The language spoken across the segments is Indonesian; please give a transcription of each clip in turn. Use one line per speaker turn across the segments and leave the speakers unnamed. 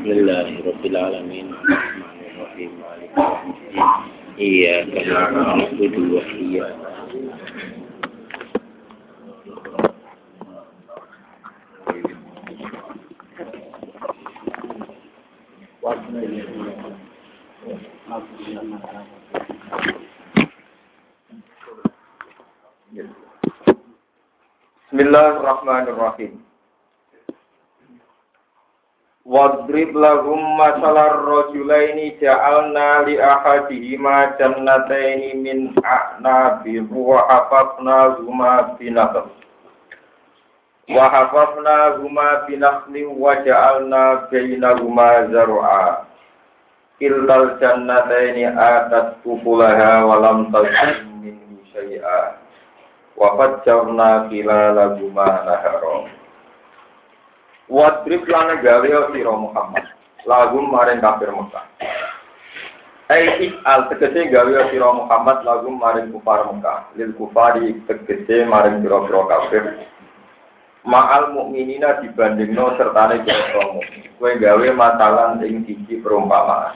Bismillahirrahmanirrahim. Iya, karena aku dua iya.
Bismillahirrahmanirrahim. Wadrib lahum masalar rajulaini ja'alna li ahadihima jannataini min a'nabi wa hafafna huma binakhl. Wa hafafna huma binakhlin wa ja'alna bainahuma zar'a. Kiltal jannataini atat ukulaha wa lam tazlim minhu syai'a. Wa fajjarna khilalahuma nahara. Wadrib lan gawe sira Muhammad lagum maring kafir Mekah. Ai al tegese gawe sira Muhammad lagum maring kufar Mekah. Lil kufari tegese maring pira-pira kafir. Ma'al mukminina dibandingno sertane kira mukmin. Kowe gawe matalan ing siji perumpamaan.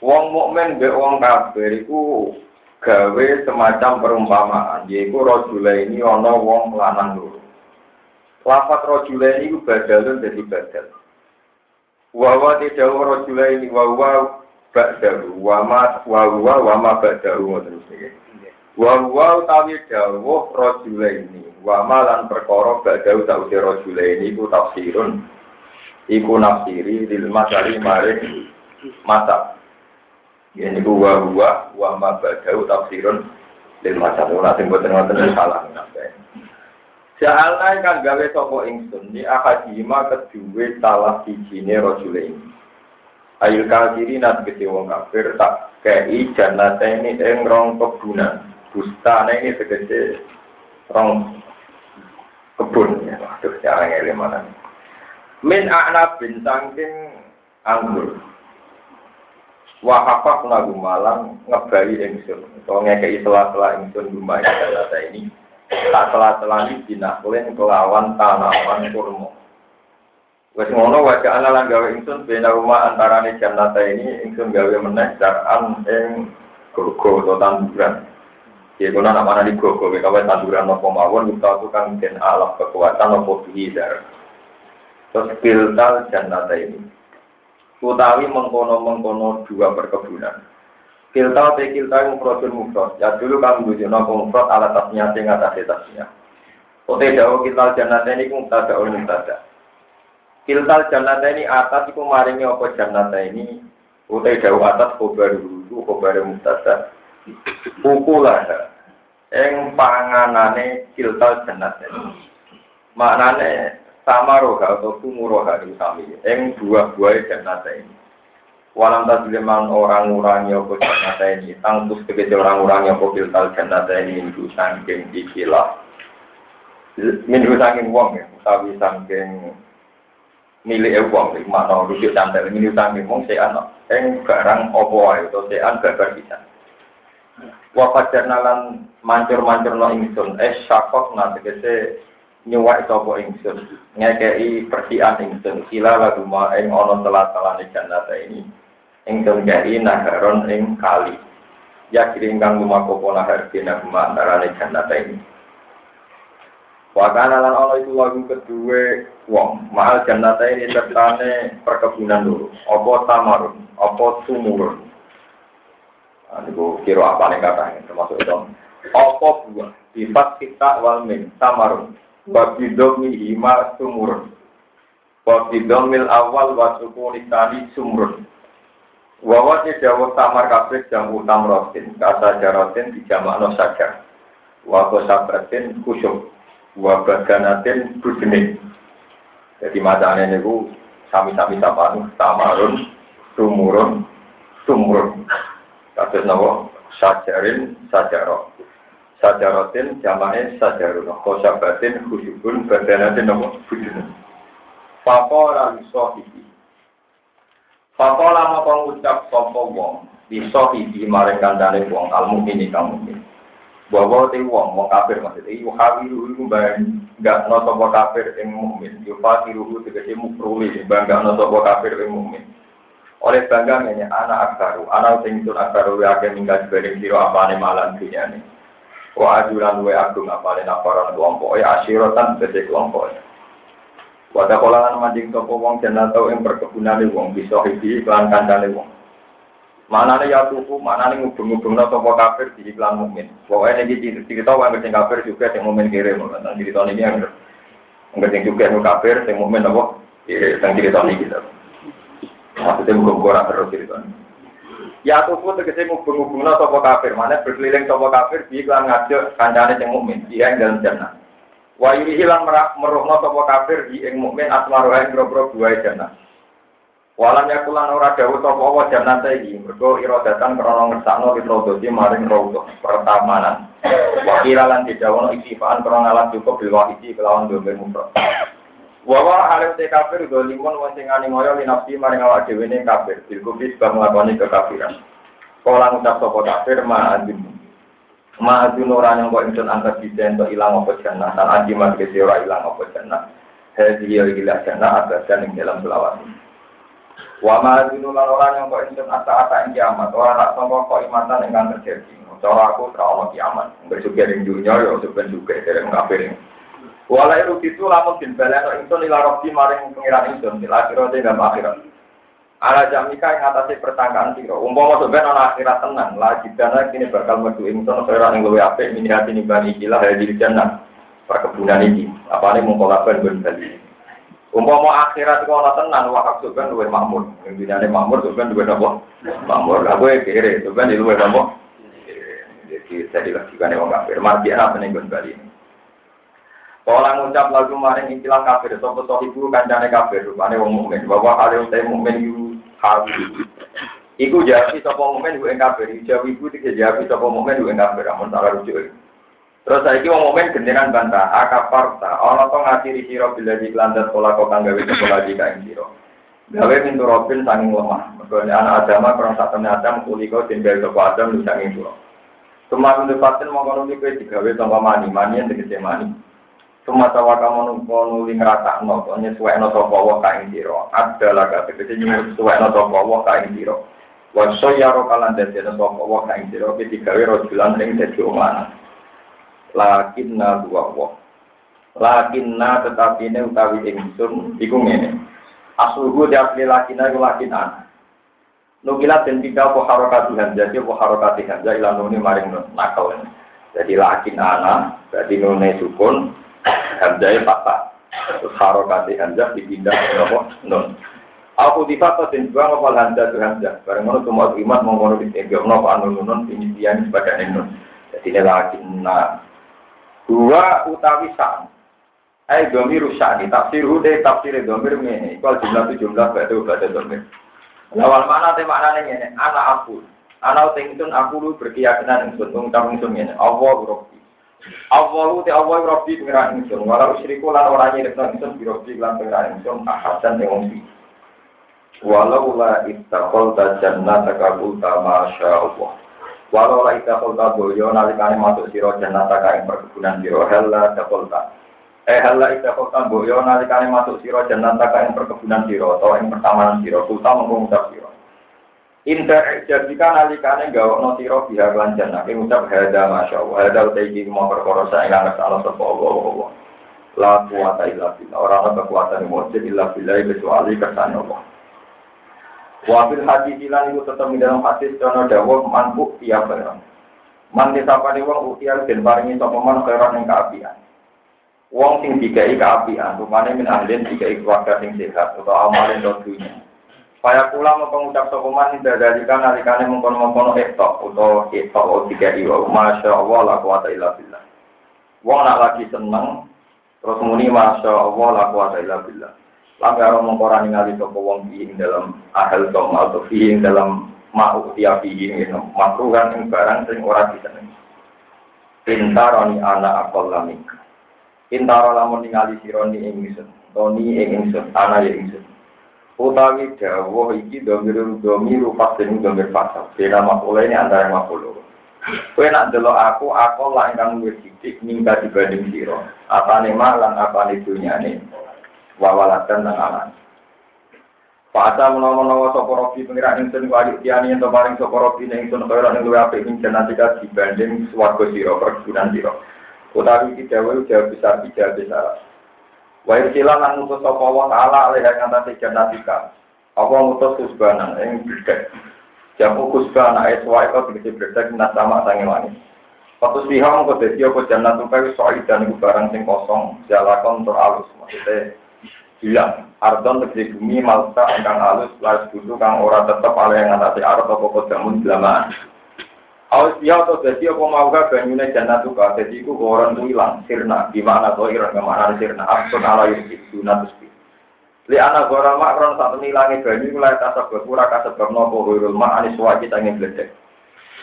Wong mukmin mbek wong kafir iku gawe semacam perumpamaan, yaiku rajulaini ana wong lanang loro. Lafat rojula ini badalun jadi badal. Wawa tidak rojula ini wawa ba'dahu wama wawa wama ba'dahu terus ini. Wawa utawi dawuh rojula ini wama lan perkara ba'dahu tak udah rojula ini iku tafsirun iku nafsiri lil masari maring Ini ku wawa wama ba'dahu tafsirun lil masari. Nanti buat ngoten salah nafsu. Ja'alna kan gawe sapa ingsun ni akadima kedue salah sijine rajule ini. Ayul kafiri nat gede kafir tak kei jannate ini ing rong kebunan. Bustane ini tegese rong kebun ya. Waduh, jangan ngele mana. Min a'na bin sangking anggur. Wahafak lagu malang ngebari ingsun. Soalnya ngekei selah-selah ingsun rumah ini tak telah-telah dinakulin kelawan tanaman kurma. Wes ngono wajah ana lan gawe ingsun bena rumah antarane jannata ini ingsun gawe meneh daran ing gogo atau tanduran. Ya kuna nak mana di gogo kawe tanduran nopo mawon kita tukang den alam kekuatan nopo bihidar. Terus piltal jannata ini. Utawi mengkono-mengkono dua perkebunan. Kilta te kilta mufrodun mufrod. Ya dulu kamu bujuk nopo mufrod alat tasnya sing atas tasnya. Ote dawo kiltal jannata ini mubtada ul mubtada. Kiltal jannata ini atas iku maringi apa jannata ini. Ote dawo atas khobar dulu khobar mubtada. Ukulah eng panganane kiltal jannata ini. Maknane sama roha atau kumuroha sami. Eng buah-buah jannata ini. Walam tajliman orang ngurangi apa jannata ini. Tangkus tegesi orang ngurangi apa biltal jannata ini. Minhu sangking ikilah. Minhu sangking wong ya. Utawi sangking milik wong. Mana rujuk cantel. Minhu sangking wong sean. Yang garang ayo Atau sean gagar bisa Wafat jarnalan mancur-mancur no ingsun. Eh syakok na tegesi nyuwak sapa ingsun ngekei persian ingsun sila lagu ma ing ana telah-telane jannata ini. Ingsun gari naharon ing kali. Ya kirim kang lumaku pola kuma antarane jannata ini. Wakana lan ana itu lagu kedua wong. Mahal jannata ini sertane perkebunan dulu apa tamarun? Apa sumurun? Niku kira apa nih kata termasuk itu. Apa buah? Sifat kita wal min tamarun Wabidomi hima sumurun. Wabidomil awal wasukuni tani sumurun. Wawa dawa samar kabeh jam utam rotin. Kasa jarotin di jamakno saja. Wako sabratin kusuk. Wabaganatin budini. Jadi macamnya ini ku sami-sami sapanu. Tamarun, sumurun, sumurun. Kasus nawa sajarin, sajarot sajarotin jamae sajarun. Khosabatin khusyukun badanatin nopo bujun Fakola bisohibi Fakola mau pengucap sopo wong. Bisohibi maring kandane wong almu ini kamu ini Bahwa te wong wong kafir maksudnya. Iku hawiru iku enggak no sapa kafir ing mukmin. Yo fakiru tegese mukruli bangga no sapa kafir ing mukmin. Oleh bangga ini anak aksaru, anak sing sun aksaru wa akeh minggat bareng sira apane malan dunyane. Wa ajulan wa agung apane nafaran kelompok ya asyiratan tegese kelompok. Wada kolangan manjing sapa wong jenatau ing perkebunane wong bisa hibi iklan kancane wong. Mana ya tuku, mana nih ngubung-ngubung no sopo kafir di iklan mukmin. Pokoknya ini cerita orang yang kafir juga yang mukmin kirim. Tentang cerita ini yang yang juga yang kafir, yang mukmin apa? Tentang cerita ini gitu. Maksudnya bukan kurang terus cerita ini. Ya tuku tegese ngubung-ngubung sopo kafir. Mana berkeliling sopo kafir di iklan ngajak kancane yang mukmin. Dia yang dalam jannah. Wa hilang meruhno sopo kafir di yang mukmin asmaruha yang bro-bro dua jannah. Walam yakulan ora dawuh sapa wa jannah iki mergo iradatan krana ngersakno witrodosi maring rawuh pertamanan. Wa kira lan didawono iktifaan krana alat cukup bil wahidi kelawan domir mufrad. Wa wa alim te kafir dolimun wa sing ani ngoyo linafsi maring awak dhewe ne kafir bil kufis bang nglakoni kekafiran. Kala ngucap sapa kafir ma adin. Ma adin ora nyangka ingsun angkat biden to ilang apa jannah lan adi magese ora ilang apa jannah. Hadi ya ilah jannah abadan ing dalam selawat. Wa ma dinu lan ora yang kok insun asa-asa ing kiamat, ora nak sangka kok imatan ingkang terjadi. Cara aku ora ono kiamat. Bersyukur ing dunya ya sepen juga dereng kafir. Wala iru itu lamun bin balano insun ila rabbi maring pengiran insun ila akhirat ing akhirat. Ala jamika ing atase pertangkaan sira. Umpama sampeyan ana akhirat tenang, la jidana kini bakal metu insun ora ing luwe apik minati nimbani ikilah hadir jannah. Perkebunan iki. Apane mung kolaban ben bali. Umpama akhirat kok ana tenan wakaf sugan luwih makmur. Pembinane makmur sugan luwih napa? Makmur. Lah kowe kere sugan luwih napa? Jadi jadi lagi kan wong kafir. Mati apa ning gon bali. Orang ngucap lagu maring istilah kafir, sopo sohibu kancane kafir, rupane wong mukmin. Bahwa kalian utai mukmin yu hawi. Iku jadi sopo mukmin yu kafir, jawi ibu tiga jadi sopo mukmin yu kafir, amun salah rujuk. Terus saiki wong mukmin gendenan bantah, akafarta, ana to ngatiri sira bila di lantas pola kok kang gawe sekolah di kain sira. Gawe mintu robin sanging lemah. Mergo anak agama kurang sak temne adam kuliko tinggal sapa adam lu sanging sira. Semua mintu paten mongko nuti kowe digawe tanpa mani, mani yang tegese mani. Semua tawa kamu nunggu nuli ngratakno, to nyesuwekno sapa wa kain sira. Adalah kate tegese nyesuwekno sapa wa kain sira. Wa sayyara kalan dadi sapa wa kain sira digawe rojulan ning dadi omah lakinna dua wong lakinna tetapi ini utawi ingsun iku ngene asluhu diapli lakinna iku lakinan Nukilat dan tiga apa harokati hamzah, apa harokati hamzah ilan nuni maring nakal. Jadi lakin ana, berarti nune sukun, hamzahnya patah. Terus harokati hamzah dipindah ke apa? Nun. Aku difat dan juga ngopal hamzah itu hamzah. Barang mana semua iman mengkono ditinggal nopo anu nunun penyisian sebagai nun. Jadi ini lakin na Dua utawi sa'an. Ai domir sa'ani. Tafsir hude tafsir domir ini. Kalau jumlah itu jumlah berarti berarti domir. Lawal mana te maknane ngene, anak aku. Anak tingsun aku lu berkeyakinan ingsun ngucap ingsun ngene, Allah Rabbi. Allah te Allah Rabbi pengiran ingsun. Walau syiriku lan ora nyirikno ingsun bi Rabbi lan pengiran ingsun ahadan yang wong Walau la ittaqalta jannataka qulta masya Allah. Walau la ita kolta boyo nalikane masuk siro jannata kain perkebunan siro hella dakolta. Eh hella ita kolta boyo nalikane masuk siro jannata kain perkebunan siro atau yang pertamanan siro kulta mengucap siro. Inter jadika nalikane gawokno siro biha lan jannah ucap hada masya Allah hada utai iki mau perkara saya lan salah sapa Allah Allah. La kuwata illa billah. Ora ana kekuatan mujud illa billah kecuali kersane Allah. Wafil hadis ilan itu tetap di dalam hadis karena dawuh manbu tiap barang. Man disapani wong utia den paringi sapa man khairan ing kaapian. Wong sing dikai kaapian, rupane min ahlin dikai keluarga sing sehat atau amalin dunya. Paya kula mau pengucap sapa man tidak dari kan nalikane mengkono-mengkono etok utawa etok o dikai wa masya Allah la quwata illa billah. Wong nak lagi seneng terus muni masya Allah la quwata illa billah. Lambe ora mengkora wong dalam ahal tom atau fi ing dalam mau tiap ing makruhan ing barang sing ora disenengi. Intaroni ana akol lamik. Intaro lamun ningali sironi ing ingsun, toni ing ingsun, ana. Utawi dawuh iki domir domir fasin domir fasal. Beda makula ini antara makula. Kowe nak delok aku, aku lah ingkang luwih sithik ninggal dibanding sira. Apane malan apane dunyane. Wawalatan nang anak. Pada menawa-menawa sapa robi pengiran ingsun ku adik tiani ento paring sapa robi ning ingsun kaya ning luwih apik ing jenatika dibanding swarga sira perkebunan sira. Utawi iki dawuh jawab besar. Wa irsilan lan ngutus sapa wa taala alih ing atase jenatika. Apa ngutus kusbanan ing bidek. Jamu kusbana ayat wa itu tegese bidek nas sama sange wani. Waktu siham kok dadi apa jannah tukai soal dan barang sing kosong jalakon tur alus maksudnya hilang. Ardon tegesi bumi malta ingkang halus laris dulu kang ora tetep ala yang ngatasi arep apa kodamun belamaan. Awas dia atau jadi apa mau gak banyune jannah tuh kak jadi ku orang tuh hilang sirna di mana tuh iran ke mana sirna asun ala yusik sunat Li anak gora mak ron satu nilangi banyu mulai kasab berpura kasab bernopo hurul mak anis wa kita ingin bledek.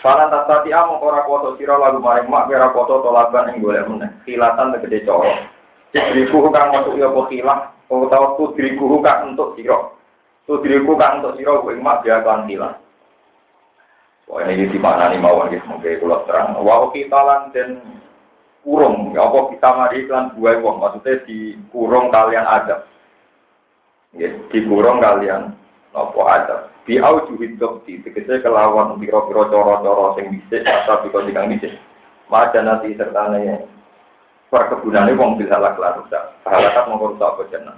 Falan tak tati among ora koto sira lalu maring mak kira koto tolaban yang boleh meneh. Kilatan tegede coro. Istriku kang masuk ya apa kilah. Tudriku kang untuk sira. Tudriku kang untuk sira kuwi mak dia kan kilah. Wah ini di mana nih mawon gitu mungkin kalau terang. Wah kita lan dan kurung. Ya apa kita mari iklan wong maksudnya di kurung kalian ada. Ya, dikurung kalian nopo ada. Bi au juhid dokti, tegese kelawan piro-piro coro-coro sing bisik, atau biko dikang bisik. Maja nanti serta nanya perkebunannya wong halak lah rusak. Halakat mongko rusak apa jenah.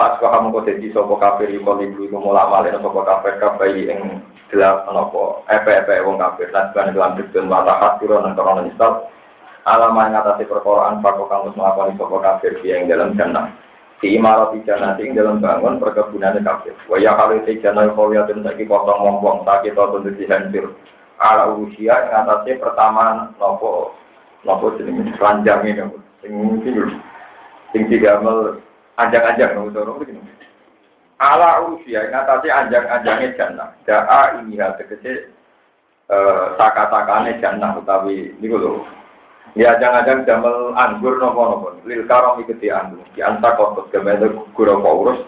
Pas kau kamu kau jadi sopo kafir yuko libu itu mulak malin sopo kafir kafir yang gelap nopo epe epe wong kafir dan sebenarnya dalam dikun mata hati roh korona nyesal. Alamat ngatasi perkoraan pakok kamu melakukan sopo kafir yang dalam jannah di imarat ijana ing dalam bangun perkebunan kafir. Waya kali ijana kawiyatun saiki kosong wong-wong sakit atau tentu dihancur. Ala usia yang atasnya pertama nopo nopo jenenge ranjang ini sing sing sing digamel anjang-anjang nopo sorong begini. Ala usia yang atasnya anjang-anjangnya jannah. Daa ini hal tegese eh, saka-sakane jannah utawi niku lho Ya jangan-jangan jamel anggur nopo nopo. Lil karom ikuti anggur. Di anta kotot kemudian gugur apa urus.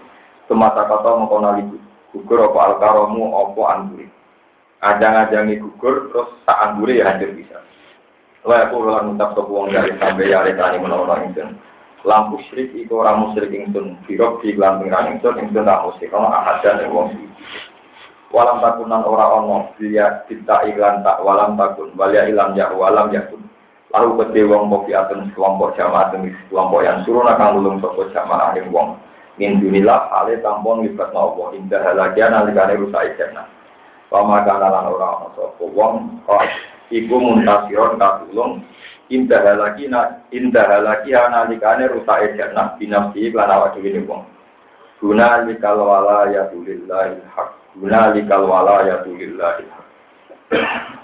Semata kata mengkonali gugur apa al karomu apa. Ajang-ajangi gugur terus tak anggur ya hancur bisa. Lah aku ulang ngucap ke buang dari sampai ya tani menolong ingsun. Lampu syrik iku orang musyrik ingsun. Birok di gelang pengiran ingsun ingsun tak musyrik. Kalau ahad dan wong Walam takunan ora ono dia kita iklan tak walam takun walia ilam ya walam yakun Lalu kete wong mau atun kelompok jamaah demi kelompok yang suruh nakang lulung soko jamaah yang wong. Min dunilah ale tampon libat nopo indah halagian alikane rusak jannah. Pama kana lan ora ana sapa wong iku muntasiron katulung indah halaki na indah halaki analikane rusak jannah binafsi lan awak dhewe wong. Guna likal wala ya tulillahi haq. Guna likal wala ya tulillahi haq.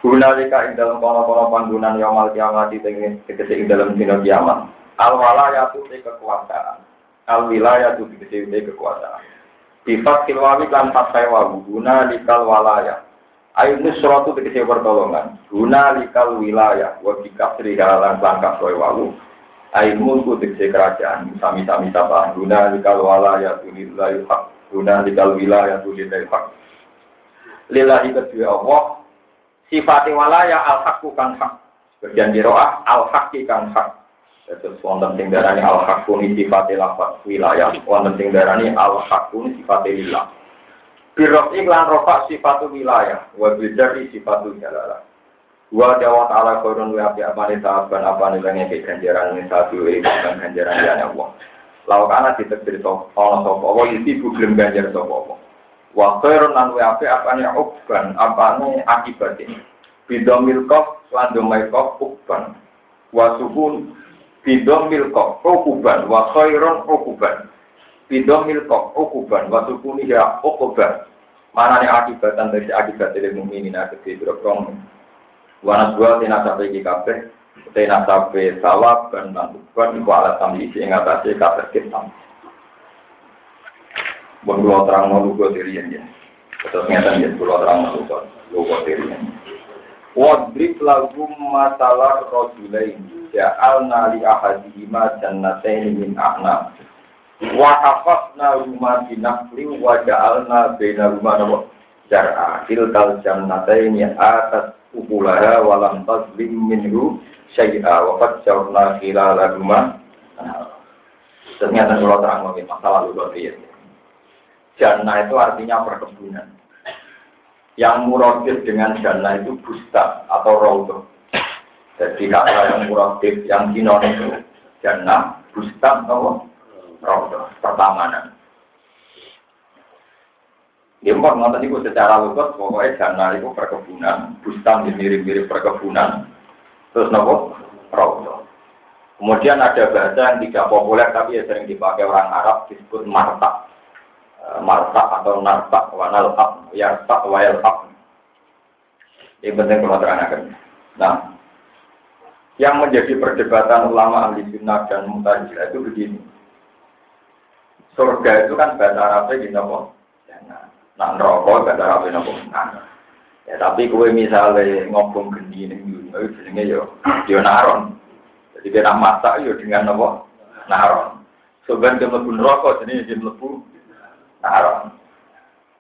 Gunalika ing dalam kono-kono panggunan yamal kiamat di tegese ing dalam dina kiamat. Al walayatu te kekuasaan. Al wilayatu tegese te kekuasaan. Sifat kilwawi kan fathai wawu guna likal walaya. Ayu nusratu tegese pertolongan. Guna likal wilayah wa bikasri halan langkah soe wawu. Ayu mulku tegese kerajaan. Sami-sami sapa. Guna likal walaya tulillahi haq. Guna likal wilayah tulillahi haq. Lillahi kedua Allah sifati walaya al hakku kang hak. Bagian jiroah al hakki kang hak. Terus wonten sing darani al hakku ni sifati wilayah, wonten sing darani al hakku ni sifati. Birok iklan rofa sifatu wilayah, wa bijari sifatu jalala. Wa dawa ta'ala korun wa api apane sahaban apane lengi ke ganjaran ni satu iri bukan ganjaran ya Allah. Lau kana ditekdir sopo, wa isi buglem ganjar sopo. Wa khairun lan wa api apane ukban, apane akibatnya. Bidomil kof lan domai kof ukban. Wa sukun bidomil kof ukuban wa khairun ukuban. Bidomil kof ukuban wa sukuni ya ukuban. Mana nih akibatan dari akibat dari mukminin akibat berokong. Wana dua tina sampai di kafe, tina sampai sawab dan bantuan iku alat tambi isi ngatasi kafe kita. Buat dua terang mau lugu dirian ya. Terus ngeten ya, dua terang mau lugu lugu dirian. Wadrib lagum masalah rojulain Ja'alna li ahadihima jannatain min a'nam Wa hafazna rumah binakli wa ja'alna bina rumah nama Jar'a Tilkal ya atas ukulaha wa lam tazlim minhu syai'a wa fajjarna khilalahuma Ternyata kalau terang mungkin masalah dulu ya. Jannah itu artinya perkebunan. Yang muradif dengan jannah itu busta atau raudah. Jadi kata yang muradif yang sinon itu jannah, busta atau raudah, pertamanan. Mau nonton itu secara lugas, pokoknya jannah itu perkebunan, bustan mirip-mirip perkebunan, terus nopo raudah. Kemudian ada bahasa yang tidak populer tapi ya sering dipakai orang Arab disebut martak. E, martak atau nartak wanal ab, yartak wayal ab. Ini penting kalau terangkan. Nah, yang menjadi perdebatan ulama ahli sunnah dan mutajilah itu begini. Surga itu kan bahasa Arabnya gini apa? Nah, neraka bahasa Arabnya apa? Nah, ya tapi kue misalnya ngobong gendi ini, itu jenenge yo, yo naron. Jadi kita masak yo dengan apa? Naron. Sebenarnya dia mlebu neraka jadi dia mlebu naron.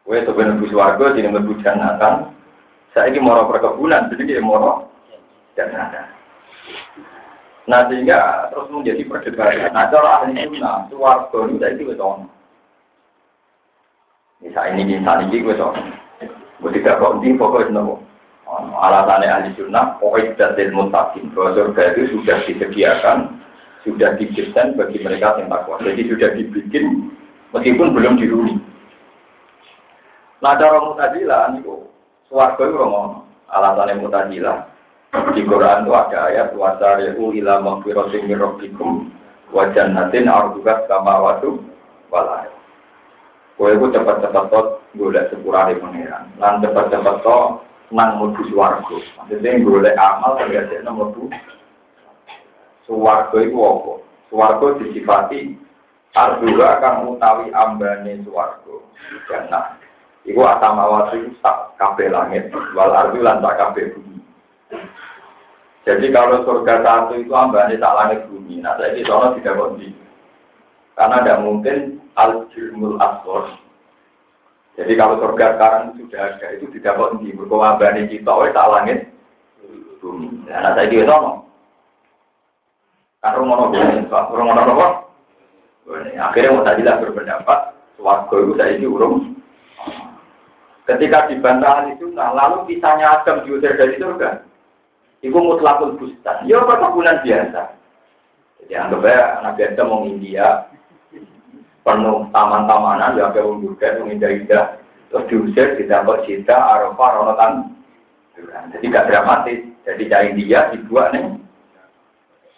Kowe sebenarnya mlebu swarga jadi mlebu jannatan. Ini moro perkebunan jadi dia moro jannatan. Nah sehingga terus menjadi perdebatan. Nah cara ahli sunnah, suwarga itu itu ono. Misal ini, misal ini gue soal. Gue tidak di pokoknya nopo alasannya ahli sunnah, pokoknya dan mutakin, bahwa surga itu sudah disediakan, sudah didesain bagi mereka yang takwa. Jadi sudah dibikin, meskipun belum dihuni. Nah, cara mutadilah, ini kok, suarga itu ngomong, alasannya mutadilah. Di Quran itu ada ayat, wasari'u ila maghfiratin min rabbikum wa jannatin ardukat sama wadu walai. Kowe itu cepat-cepat tot golek sepurane pangeran. Lan cepat-cepat tot nang mlebu swarga. Maksudnya golek amal terjadi mlebu swarga iku apa? Swarga disifati ardura kang utawi ambane swarga. Jannah. Iku atamawati tak kabeh langit, wal ardu lan tak kabeh bumi. Jadi kalau surga satu itu ambane tak langit bumi. Nah, saya ini soalnya tidak kondi. Karena tidak mungkin al-jirmul aswar jadi kalau surga sekarang sudah ada, itu tidak kok di berkewabani kita, oleh tak langit bumi. Nah, saya dia ngomong. Kan rumah bumi, rumah nopo. Akhirnya mau tadi lah berpendapat, suwargo itu saya urung. Ketika dibantah itu, nah lalu kisahnya Adam diusir dari surga. Itu mutlakul bustan. Ya perkebunan biasa. Jadi anggap aja anak biasa mau India, penuh taman-tamanan, ya ke wong juga, wong indah-indah, terus diusir, didapat cita, arafah, ronotan. Jadi gak dramatis. Jadi cari dia dibuat nih.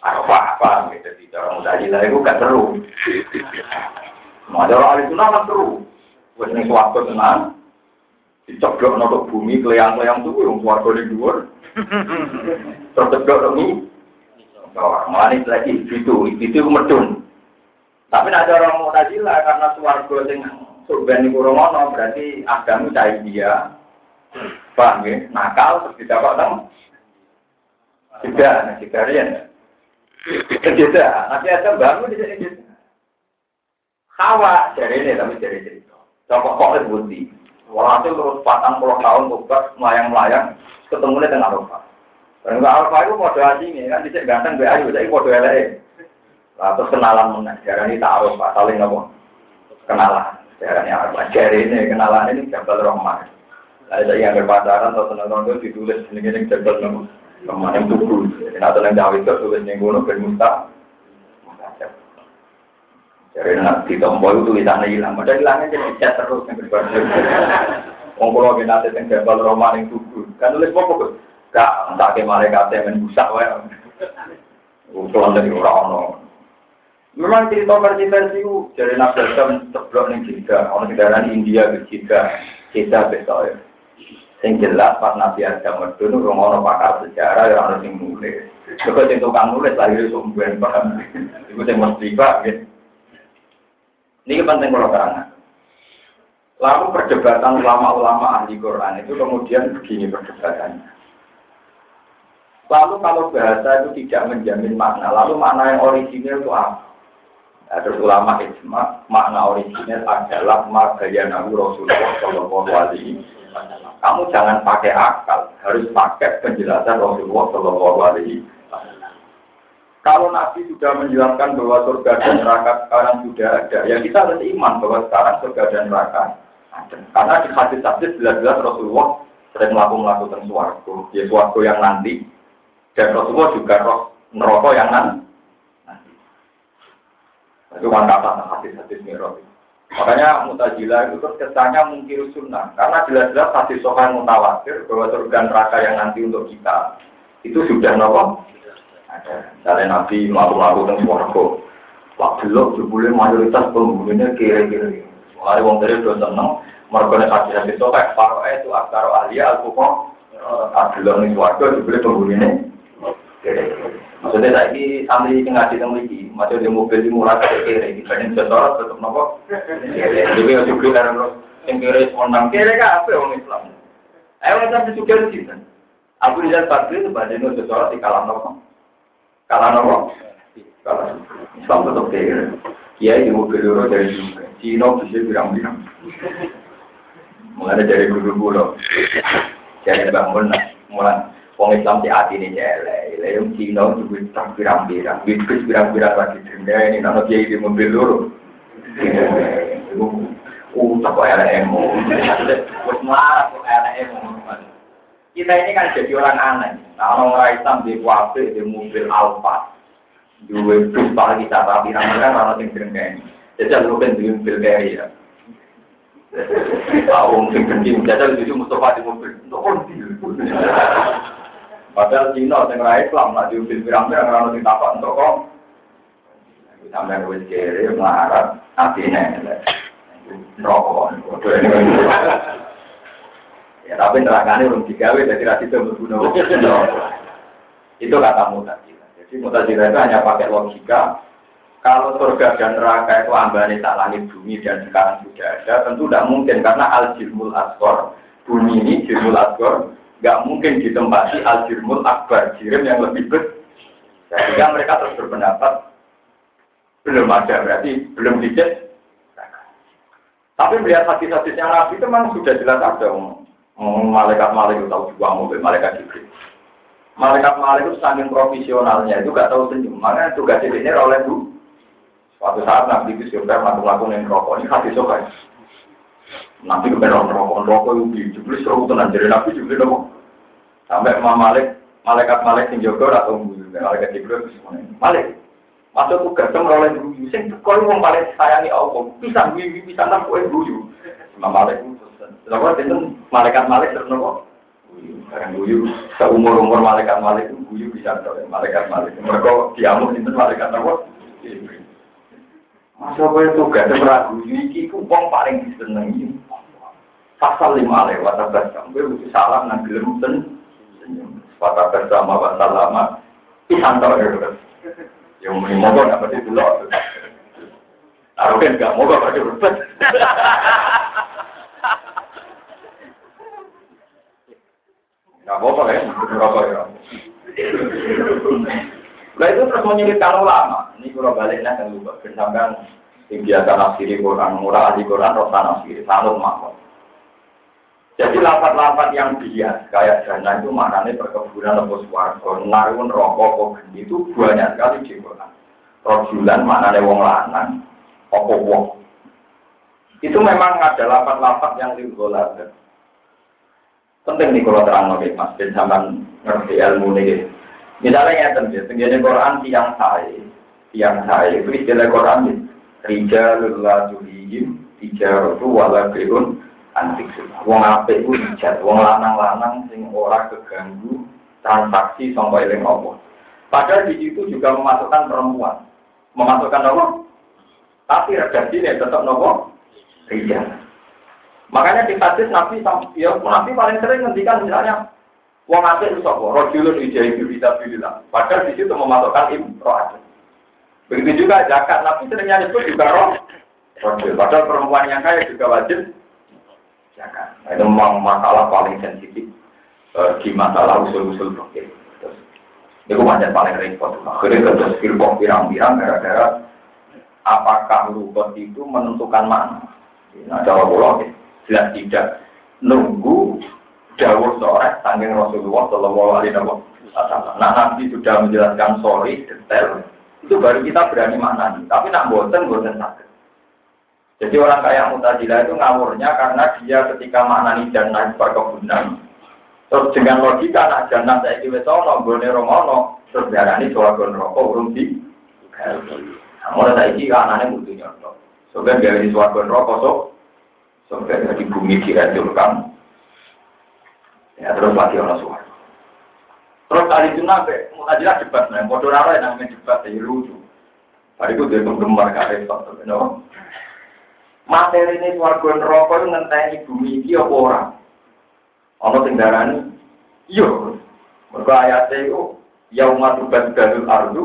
Arafah apa gitu. Jadi cara mutajilah itu gak seru. Nah, orang sunnah kan seru. Wes ning suwarga tenan. Dicoblok notok bumi keliang-keliang tuh yang suwarga di luar. Malah ini lagi itu, itu medun. Tapi ada orang Mu'tazilah karena suwargo sing surga niku berarti agama cai dia. Paham ya? Nakal terus didapat tang. Tidak, nah. Tidak, nanti ada bangun di sini. Hawa dari ini tapi dari cerita. Coba kok bukti. Walhasil terus patang puluh tahun buka melayang-melayang ketemu dengan Arafah. Dan Arafah itu model asing kan, bisa ganteng, be ayu, jadi model LA. Atau kenalan menang, jarang ini taruh pak, saling apa? Kenalan, jarang ini apa? Jari ini kenalan ini Jabal Rahman. Ada saya yang berpacaran atau senang itu ditulis ini ini Jabal Rahman yang tubuh. Nah, atau yang jauh itu tulis yang gunung bermusta. Jadi nak ditombol tulisannya hilang, padahal hilangnya jadi cat terus yang berbeda. Wong kula ki nate teng Jabal Rahman yang tubuh. Kan tulis apa kok? Gak, tak ke malaikat yang busak wae. Ukuran dari orang-orang. Memang cerita versi-versi itu dari Nabi Adam ceblok nih jika orang kendaraan India ke jika kita besok ya. Yang jelas pas Nabi Adam itu orang pakar sejarah yang harus nulis. Juga yang tukang nulis lagi sumber paham. Itu yang mesti pak gitu. Ini penting kalau terang. Lalu perdebatan ulama-ulama ahli Quran itu kemudian begini perdebatannya. Lalu kalau bahasa itu tidak menjamin makna, lalu makna yang original itu apa? Nah, terus ulama ijma makna original adalah magaya nabi Rasulullah Shallallahu Alaihi wasallam. Kamu jangan pakai akal, harus pakai penjelasan Rasulullah Shallallahu Alaihi Wasallam. Kalau Nabi sudah menjelaskan bahwa surga dan neraka sekarang sudah ada, ya kita harus iman bahwa sekarang surga dan neraka ada. Karena di hadis-hadis jelas-jelas Rasulullah sering melakukan melakukan suarga, ya suarga yang nanti, dan Rasulullah juga roh neraka yang nanti. Itu kan kata hadis-hadis. Makanya mutajilah itu terus kesannya mungkin sunnah. Karena jelas-jelas hadis sokan mutawatir bahwa surga neraka yang nanti untuk kita itu sudah ada. Misalnya Nabi melakukan tentang suarga. Waktu lo jebule mayoritas penghulunya kira-kira. Mulai wong dari udah seneng. Mereka hadis-hadis sokan. Paro itu akar alia al-kufa. Abdullah nih suarga jebule penghulunya Maksudnya saya ini santri yang ngaji tentang ini, maksudnya mobil dimulai kayak kiri, dibanding setor tetap nopo. Jadi yang juga karena terus yang kiri kan apa orang Islam? Ayo kita juga di sini. Aku lihat pasti itu banding setor di kalam nopo, kalam nopo, kalam Islam tetap kiri. Iya di mobil itu dari juga, Cina bisa bilang-bilang. Mulai dari guru-guru, jadi bangun, mulai Wong Islam di hati ini jelek, lewat Cina juga tak pirang-pirang, bisnis pirang-pirang lagi denda ini, nama dia di mobil dulu. Uh, tak kok LMO, wes marah kok LMO. Kita ini kan jadi orang aneh. Nah, orang Islam di wabik di mobil Alfa, dua bus paling kita tapi namanya orang yang denda ini. Jadi aku kan di mobil kayak ya. Tahu jadi itu Mustafa di mobil. Padahal Cina yang raih Islam, nak diambil pirang-pirang orang di tapak untuk kok. Sampai wis kiri melarat, artinya rokok. Ya tapi nerakane belum digawe, jadi rasi itu berguna. Itu kata mutazila. Jadi mutazila itu hanya pakai logika. Kalau surga dan neraka itu ambane tak langit bumi dan sekarang sudah ada, tentu tidak mungkin karena al jirmul asgor bumi ini jirmul asgor nggak mungkin ditempati al-jirmul akbar, jirim yang lebih besar. Sehingga mereka terus berpendapat belum ada, berarti belum dicet. Tapi melihat hadis-hadis yang Nabi itu memang sudah jelas ada. Malaikat-malaikat tahu juga mobil, malaikat jibril. Malaikat-malaikat itu saking profesionalnya itu gak tahu senyum. Makanya tugas ini oleh bu. Suatu saat Nabi itu sudah melakukan yang rokok. Ini hadis sokai. Nabi kepengen rokok, rokok itu jubli seru tenan. Jadi Nabi jubli nopo. Sampai Imam Malik, malaikat Malik sing jaga atau malaikat Jibril Malik. Masuk tugas dong oleh guyu. Sing kau wong paling sayangi Allah. Bisa guyu, bisa nang kowe guyu. Imam Malik. Lalu itu malaikat Malik terus nopo. Sekarang guyu, seumur umur malaikat Malik itu guyu bisa terus malaikat Malik. Mereka diamuk itu malaikat nopo. Masa kowe tugas ragu iki ku wong paling disenengi. Pasal lima lewat atas kamu, itu salam nang gelem sen. Pada bersama bahasa lama, pisang tau ya Yang mau mogok nggak pasti dulu. Taruh kan nggak mogok pasti Nggak apa-apa ya, rokok ya. Nah itu terus menyulitkan ulama. Ini kalau baliknya kan lupa. Bersambang yang biasa nafsiri Quran, murah ahli Quran, rosa nafsiri, sanut makhluk. Jadi lapat-lapat yang bias kayak dana itu maknanya perkebunan atau suarga, narun rokok, kok itu banyak sekali di Quran. Rojulan maknanya wong lanang, opo wong. Itu memang ada lapat-lapat yang digolat. Penting nih kalau terang lagi mas, dan sampai ngerti ilmu nih. Misalnya ya tentu, tenggine Quran tiang saya, tiang saya itu istilah Quran nih. Rijalul la tulihim, tijaratu wala beun, antik Wong apik ku dijat, wong lanang-lanang sing ora keganggu transaksi sampai eling apa. Padahal di situ juga memasukkan perempuan. Memasukkan apa? Tapi redaksinya tetap nopo rijal. Makanya di hadis Nabi ya Nabi paling sering ngendikan misalnya wong apik itu sapa? Rajulun ijaibu fisabilillah. Padahal di situ memasukkan imro'at. Begitu juga zakat Nabi seringnya nyebut juga roh. Padahal perempuan yang kaya juga wajib zakat. Nah, itu memang masalah paling sensitif uh, di masalah usul-usul fikih. Itu macam paling repot. Akhirnya terus firqoh pirang-pirang gara-gara apakah rukun itu menentukan mana. Nah, jawab Allah jelas tidak. nunggu jauh sore tanggung Rasulullah Shallallahu Alaihi Wasallam. Nah nanti sudah menjelaskan sorry detail itu baru kita berani maknani. Tapi nak bosen bosen sakit. Jadi orang kayak Mutazilah itu ngawurnya karena dia ketika maknani jannah berkebunan. Terus dengan logika nak jannah saya kira sono, gone romono, terus darani suaraga rokok urung di. Mulai saya kira anaknya butuh. Soalnya dari suaraga rokok sok, soalnya di bumi dihancurkan. Ya terus lagi orang suara. Terus kali itu nanti Mutazilah debat, nah bodoh apa yang namanya debat, ya lucu. Hari itu dia penggemar karya no. Materi ini suaraga rokok itu ngenteni bumi ini apa orang? Ono sing darani iya. Mergo ayate iku yauma tubaddalu ardu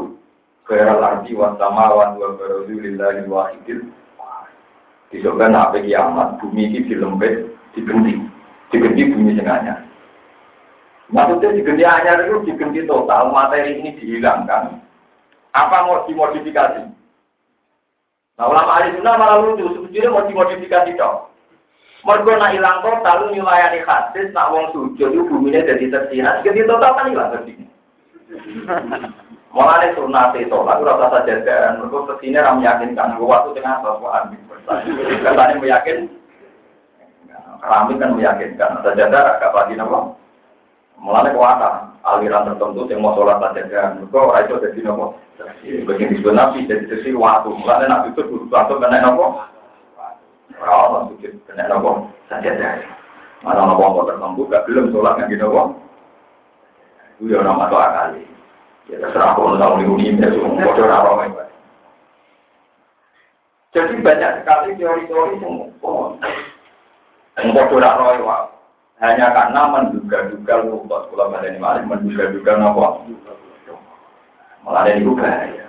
khairal ardi wa samawati wa barazu lillahi wahidil Disebutkan apa kiamat, bumi ini dilempit, digenti. Digenti bumi sing anyar. Maksudnya digenti anyar itu digenti total, materi ini dihilangkan. Apa mau dimodifikasi? Nah ulama ahli sunnah malah lucu, sebetulnya mau dimodifikasi dong. Mergo nak ilang total nyulayani hadis nak wong sujud itu buminya jadi tersirat, jadi total kan hilang tadi. Mulane sunat itu, aku rasa saja dan mergo ke sini ram meyakinkan, waktu tengah ambil Katanya meyakin, keramik kan meyakinkan, saja agak pagi nopo. Mulane kuatan aliran tertentu yang mau sholat saja dan mergo ora itu jadi nopo. Bagian disebut nabi jadi sesi waktu. Mulane nabi itu butuh waktu kena nopo. Orang sujud kena nopo saja dah. Mana nopo mau tertentu gak belum sholat nggak gitu nopo. Itu ya orang masuk akal. Ya terserah pun tahu ini ini semua bodoh orang Jadi banyak sekali teori-teori yang bodoh orang hanya karena menduga-duga luput. Kalau ada ini malah menduga-duga nopo. Malah ada juga ya.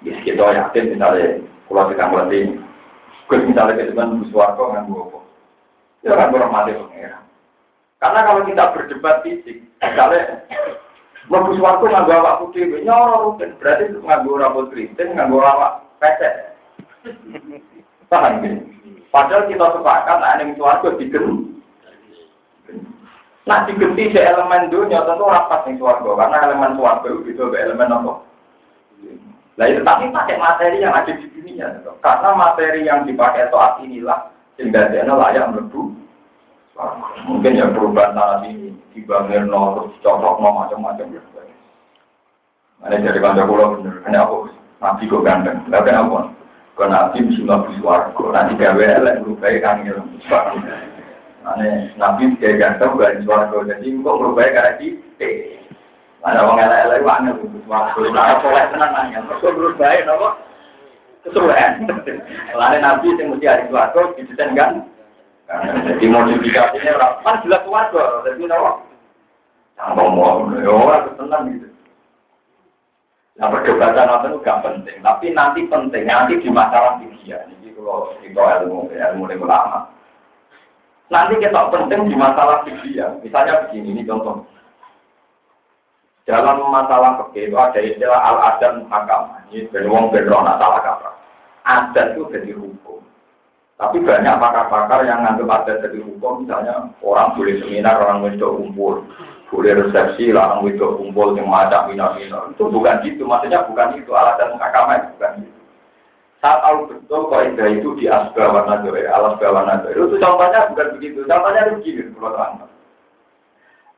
Bisa kita yakin misalnya kalau kita ngerti Gus misalnya kita kan suarco nggak apa. Ya kan mati pengira. Karena kalau kita berdebat fisik, misalnya Lebu suatu nggak bawa putih, nyoror berarti nggak bawa rambut keriting, nggak bawa awak pesek. Paham gini? Padahal kita sepakat, nah ini suarco digen. Nah digenti si elemen dunia tentu rapat nih suarco, karena elemen suarco itu bisa elemen apa? Nah itu tapi pakai materi yang ada di dunia, karena materi yang dipakai saat inilah sehingga dia layak melebu. Mungkin ya perubahan tanah ini dibangun terus cocok macam-macam ya. Mana dari kantor pulau bener, ini aku nabi kok ganteng, tapi apa? Kau nabi mesti nabi suarco, nanti gawe elek berubah kan gitu. Mana nabi kayak ganteng gak suarco, jadi kok berubah kayak di Mana orang elek elek wangi suarco, nah soleh tenang nanya, kok berubah nopo? Kesuwen. Lain nabi yang mesti hari suarco, didesain kan? Jadi modifikasinya kan jelas suarco, jadi nopo? Jangan mau, ya orang tenang gitu. Nah perdebatan itu gak penting, tapi nanti penting, nanti di masalah fikih Jadi kalau itu ilmu, ilmu lama. Nanti kita penting di masalah fikih Misalnya begini, ini contoh. Dalam masalah fikih itu ada istilah al-adat muhakam. Ini beruang beruang salah kata. Adat itu jadi hukum. Tapi banyak pakar-pakar yang nganggap adat jadi hukum, misalnya orang boleh seminar, orang boleh kumpul. Boleh resepsi larang itu kumpul yang macam mina-mina itu bukan gitu maksudnya bukan itu. Alasan agama bukan itu saat tahu betul kaidah itu di asbawan nadore alas bawan nadore itu contohnya bukan begitu. Contohnya itu begini kalau terang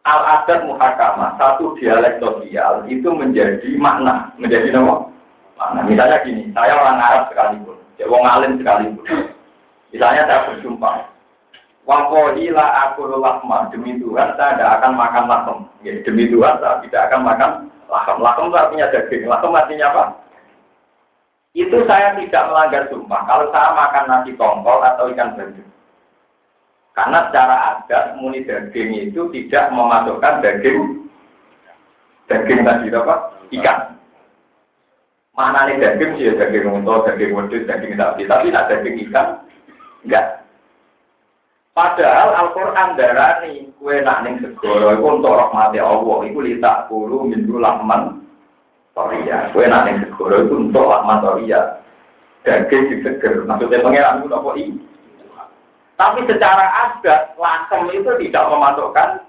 al adat muhakama satu dialek sosial itu menjadi makna. Menjadi nama makna. Misalnya gini saya orang Arab sekalipun. Ya wong alim sekalipun misalnya saya berjumpa Wakohi la aku lahma demi Tuhan saya tidak akan makan lakem. Ya, demi Tuhan saya tidak akan makan lakem. Lakem itu artinya daging. Lakem artinya apa? Itu saya tidak melanggar sumpah. Kalau saya makan nasi tongkol atau ikan bandeng. Karena secara adat muni daging itu tidak memasukkan daging daging tadi apa? Ikan. Mana nih daging sih daging untuk daging wedus, daging sapi. Tapi tidak daging ikan, enggak. Padahal Al-Quran darani kue nak ning segoro itu untuk rahmati Allah itu litak kulu mindu lahman toria kue nak ning segoro itu untuk lahman toria daging seger maksudnya pengiran itu apa ini Tapi secara adat, lasem itu tidak memasukkan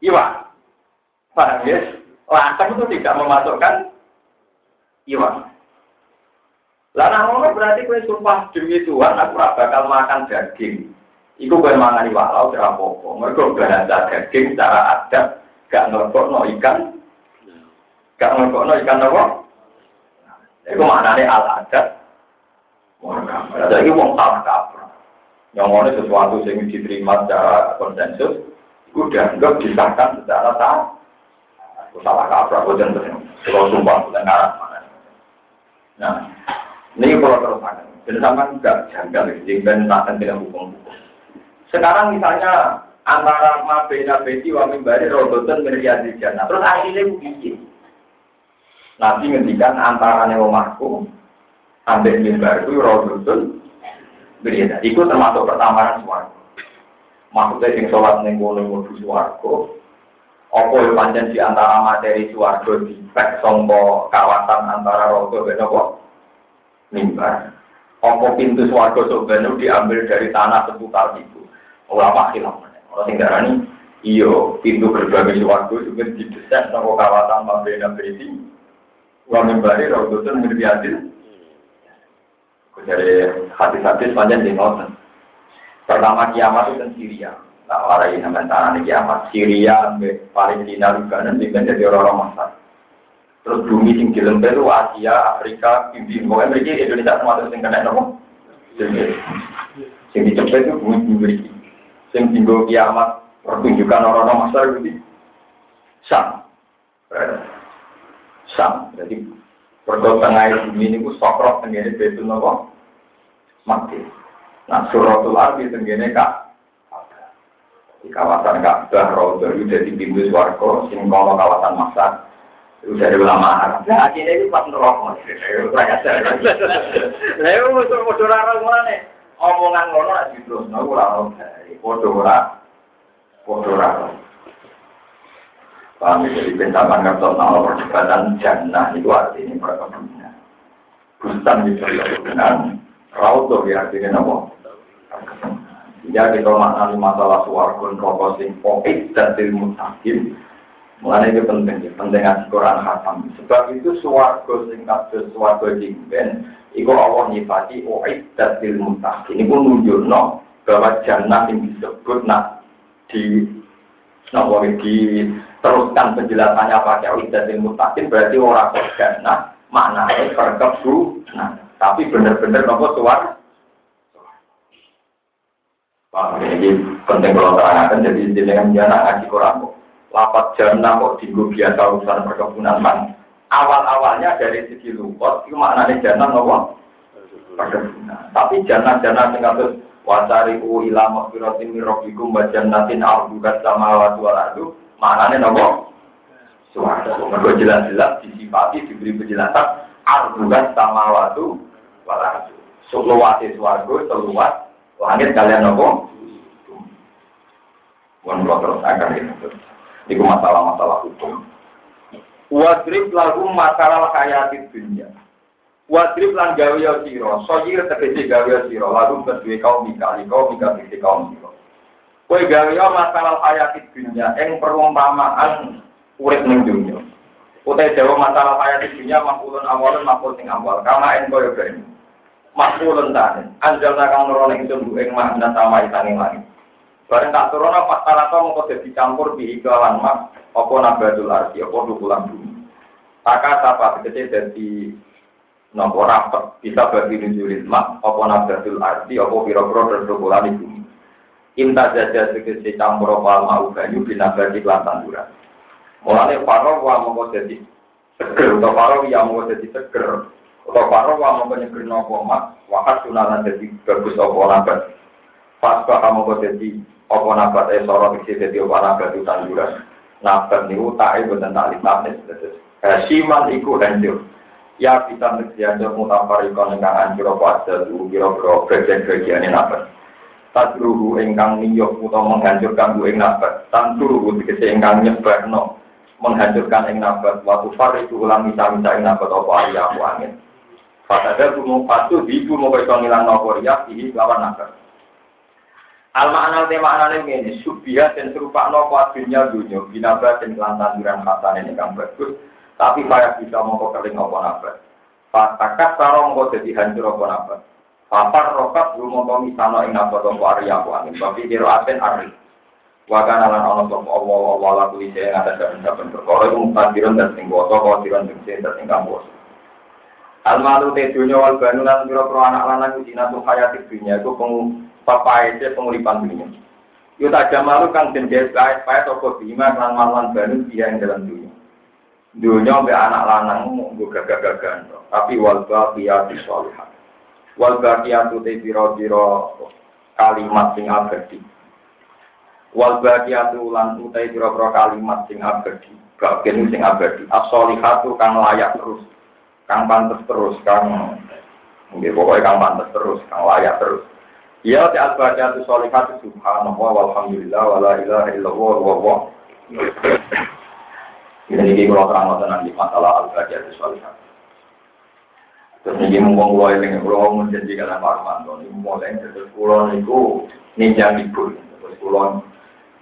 iwan. Paham ya? Lasem itu tidak memasukkan iwan. Lah ngono berarti kowe sumpah demi Tuhan aku ora bakal makan daging. Iku kowe mangan iwak laut ora apa-apa. Mergo bahasa daging secara adat gak ngelokno ikan. Gak ngelokno ikan apa? Iku maknane al adat. Ada iki wong salah kaprah. Yang ngono sesuatu yang diterima secara konsensus, itu dianggap disahkan secara sah. Aku salah kaprah, boten Kalau sumpah ngarap Nah, ini kalau terus akan. Dan sama juga janggal, dan akan tidak hukum Sekarang misalnya antara mabena beti wa mimbari rodotan meriadi jannah. Terus akhirnya begini. Nabi ngendikan antara omahku sampai mimbar itu rodotan berbeda. Itu termasuk pertamaran suara. Maksudnya yang sholat neng kono ngudu suwargo. Apa yang panjang di antara materi suwargo di pek sompo kawasan antara rodo dan apa? Mimbar. Apa pintu suarga sebenarnya diambil dari tanah seputar itu. Ulama hilang. Orang tinggal ini, iyo pintu berbagai suarga juga didesain sama kawasan Mabena Briti. Wa mimbari Raudutun Mirbiadil. Dari hati-hati sepanjang di. Pertama kiamat itu kan Syria. Nah, orang ini namanya tanah kiamat. Syria, Palestina, juga nanti menjadi orang-orang masyarakat. Terus bumi sing itu Asia, Afrika, pokoknya mereka Indonesia termasuk sing kena nopo. Sing dicepet itu bumi bumi Sing tinggal kiamat pertunjukan orang-orang masa itu Sam. Sam. Jadi perkara tengah bumi ini sokrok tenggine betul nopo mati. Nah suratul arti tenggine kak di kawasan Ka'bah itu jadi pintu swarga sing kawasan itu dari ulama Arab. Nah, akhirnya itu pas nerok. Lah itu musuh musuh rara nih. Omongan ngono terus. Ora ono. Podo ora. Podo ora. Paham jadi pencapan ngertos nama perdebatan jannah itu artinya perkebunan. Bustan itu dengan rauto ya artinya apa? Ya kita maknani masalah suarga rokok sing dan ilmu takim Mulanya itu penting, penting ngaji Quran khatam. Sebab itu suwargo sing kados suwargo jingben, iku Allah nyifati uiddat lil muttaqin. Ini pun nunjukno bahwa jannah yang disebut nak di Nah, di teruskan penjelasannya pakai uiddat lil muttaqin berarti orang kok jannah maknanya perkebu. Nah, tapi benar-benar nopo suar. Wah, ini penting kalau terangkan jadi jenengan jannah ngaji Quran lapat jannah kok digo biasa urusan perkebunan man. Awal-awalnya dari segi lupot itu maknanya jannah nopo perkebunan. Tapi jannah-jannah sing kados wasari ila maghfiratin min rabbikum wa jannatin arduha samawati wal ardu maknanya nopo suara. Jelas-jelas disifati diberi penjelasan arduha samawati wal. Seluas suarga, seluas langit kalian nopo. Wan terus akan itu. Itu masalah-masalah hukum. Wadrib lagu masalah hayati dunia. Wadrib lan gawe sira, sojir tegese gawe ya sira, lagu kedue kaum mika, kaum mika tegese kaum sira. Kowe gawe masalah hayati dunia ing perumpamaan urip ning dunya. Utai jawa masalah hayati dunia makulun awalun makul sing awal, kama ing koyo gani. Makulun tane, anjalna kang nurono ing tunggu ing makna sama itane langit. Bareng tak turun pas talato mau jadi campur di iklan mak, apa nabatul arti, apa dukulan bumi. Taka apa kecil jadi nopo rapet bisa bagi nujurin mak, apa nabatul arti, apa dan dukulan bumi. Inta jaja segede campur apa mau banyu binabati kelan tanduran. Mulane paro wa mau jadi seger, atau paro ya mau jadi seger, atau paro wa mau nyeger nopo mak, wakas sunalan jadi bagus apa nabat. Pas kamu kok jadi apa nabat eh sorot isi jadi apa nabat itu tanduran. Nabat niku tak ibu dan tak limanis. Hasiman iku hancur. Ya kita hancur mutafarikon ingkang hancur apa ada tuh kira-kira bagian-bagian nabat. Tadruhu ingkang niyok utawa menghancurkan bu ing nabat. Tanturuhu dikese ingkang nyebarno menghancurkan ing nabat. Waktu fari itu ulang misa-misa ing nabat apa ayah angin. Ada gunung patuh di gunung kaitan ngilang nopo riak ini lawan nabat. Alma anal tema anal ini subihat dan serupa nopo dunia dunia binaba dan kelan tanduran hasan ini kan bagus tapi saya bisa mau kering apa napa Fatakas sarong kok jadi hancur apa napa Papar rokat rumah kami sana ing apa toko arya angin tapi kiro aten ari Wakan alan ono sop Allah Allah laku isi yang ada dalam perkara itu mutadiran dan sing boto kodiran sing sing sing kampus Almalu te dunia wal banu lan pira anak lanang ujina tuh hayati dunia itu papai itu penguripan dunia. Yo tak jamalu kang den payah payah toko bima lan malan banu dia yang dalam dunia. Dunia be anak lanang nggo gagah-gagahan tapi wal baqiyatu sholihah. Wal baqiyatu te pira-pira kalimat sing abadi. Wal baqiyatu lan utai pira-pira kalimat sing abadi. Bagian sing abadi. As-sholihatu kang layak terus. Kang pantes terus, kang Nggih pokoknya kang pantes terus, kang layak terus. Ya ti al-baqiyatu sholihatu subhanallah walhamdulillah wala ilaha illallah wa wa. Ini ini kalau terang nanti masalah al-baqiyatu sholihatu. Terus ini ngomong gue ini, kalau mau janji kalian Pak Armando, ini mulai terus niku ninja libur. Terus pulau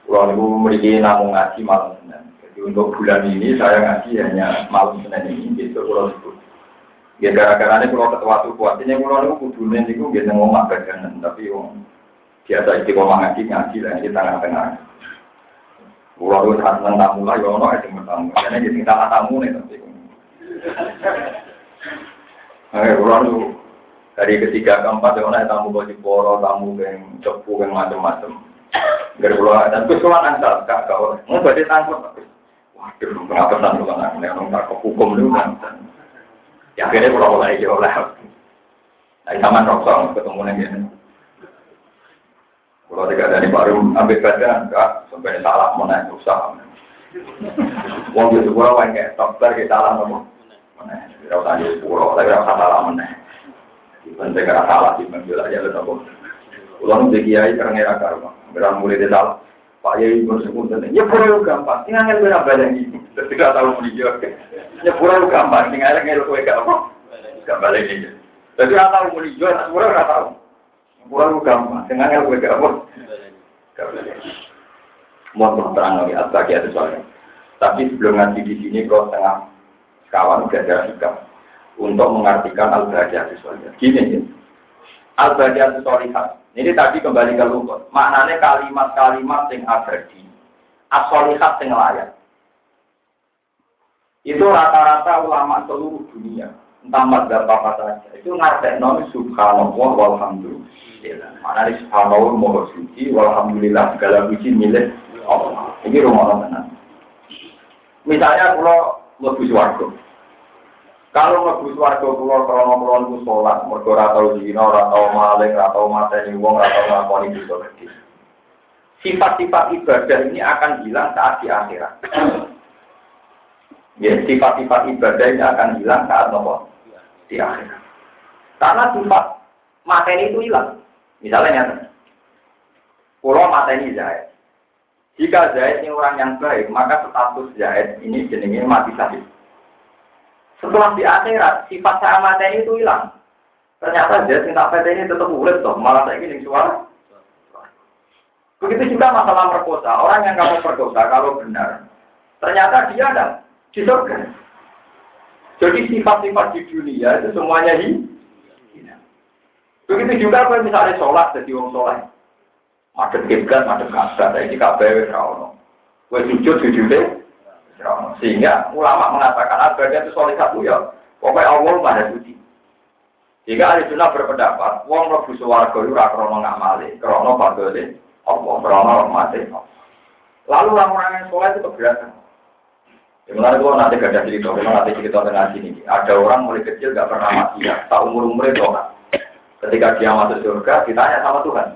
pulau niku memiliki namun ngaji malam senin. Jadi untuk bulan ini saya ngaji hanya malam senin ini, gitu pulau libur. Ya gara-gara ini kalau ketua tuh kuat ini kalau itu kudunya itu biasa ngomong bagian tapi om biasa itu ngomong ngaji ngaji lah di tengah-tengah. Pulau itu saat senang tamu lah, ya ono itu bertamu. Karena jadi tengah tamu nih tapi. Eh, pulau itu dari ketiga keempat ya ono tamu baju poro, tamu yang cepu yang macam-macam. Dari pulau dan kesulitan antar kak kau, mau berarti tangkap. Waduh, kenapa tangkap anak? Nih, tak hukum dulu kan. Ya akhirnya pulau mulai jauh lah. Nah, sama rokok ketemu lagi. Kalau tidak dari baru ambil badan, enggak sampai salah mau naik usaha. Wong itu pulau yang kayak dokter kita salah ngomong. Mana? Tidak usah di pulau, tapi tidak usah salah mana. Penting karena salah sih, menjual aja lu nopo. Pulau itu kiai karena era karma, berang mulai di salah. Pak Yai bersebut ya pulau gampang, nggak berapa badan ini. Tidak tahu menijau. Nyepura gampang, gak apa. Gak balik tahu dijual, nyepura nggak tahu. Nyepura gampang, tinggal ngel kue gak apa. Gak balik. Terang lagi al-bagi itu soalnya. Tapi sebelum ngaji di sini, kalau tengah kawan udah ada untuk mengartikan soalnya. Gini, ya. Ini tadi kembali ke lukut. Maknanya kalimat-kalimat yang abadi. As-solihat yang layak. Itu rata-rata ulama seluruh dunia. Entah mazhab apa saja. Itu ngartek nomi subhanallah walhamdulillah. Mana di subhanallah moho suci walhamdulillah segala puji milik Allah. Ini rumah tenan. Misalnya kalau lebih suarga. Kalau lebih suarga pulau krono pulau itu sholat, mergo ratau zina, ratau maling, ratau mateni wong, ratau ngakoni dosa gede. Sifat-sifat ibadah ini akan hilang saat di akhirat. Ya, sifat-sifat ibadah ini akan hilang saat nopo di akhirat. Karena sifat materi itu hilang. Misalnya nyata. Pulau materi Zaid. Jika Zaid ini orang yang baik, maka status Zaid ini jenenge mati syahid. Setelah di akhirat, sifat saya itu hilang. Ternyata Zaid yang tak ini tetap urip toh, malah saya ingin suara. Begitu juga masalah perkosa. Orang yang kamu perkosa kalau benar, ternyata dia ada di surga. Jadi sifat-sifat di dunia itu semuanya di Begitu juga kalau misalnya sholat jadi wong sholat. Madep kiblat, madep kasar, ini kabeh ora Kue sujud sujud Sehingga ulama mengatakan ibadah itu sholat satu ya. Pokoknya Allah maha suci. Jika ahli sunnah berpendapat, wong mlebu swarga itu ora krana ngamali, krana fadhole Allah, krana rahmate Lalu orang-orang yang sholat itu keberatan. Sebenarnya kalau nanti gak ada cerita, kalau nanti cerita tengah sini, ada orang mulai kecil gak pernah mati ya, tak umur umur itu kan. Ketika dia masuk surga, ditanya sama Tuhan,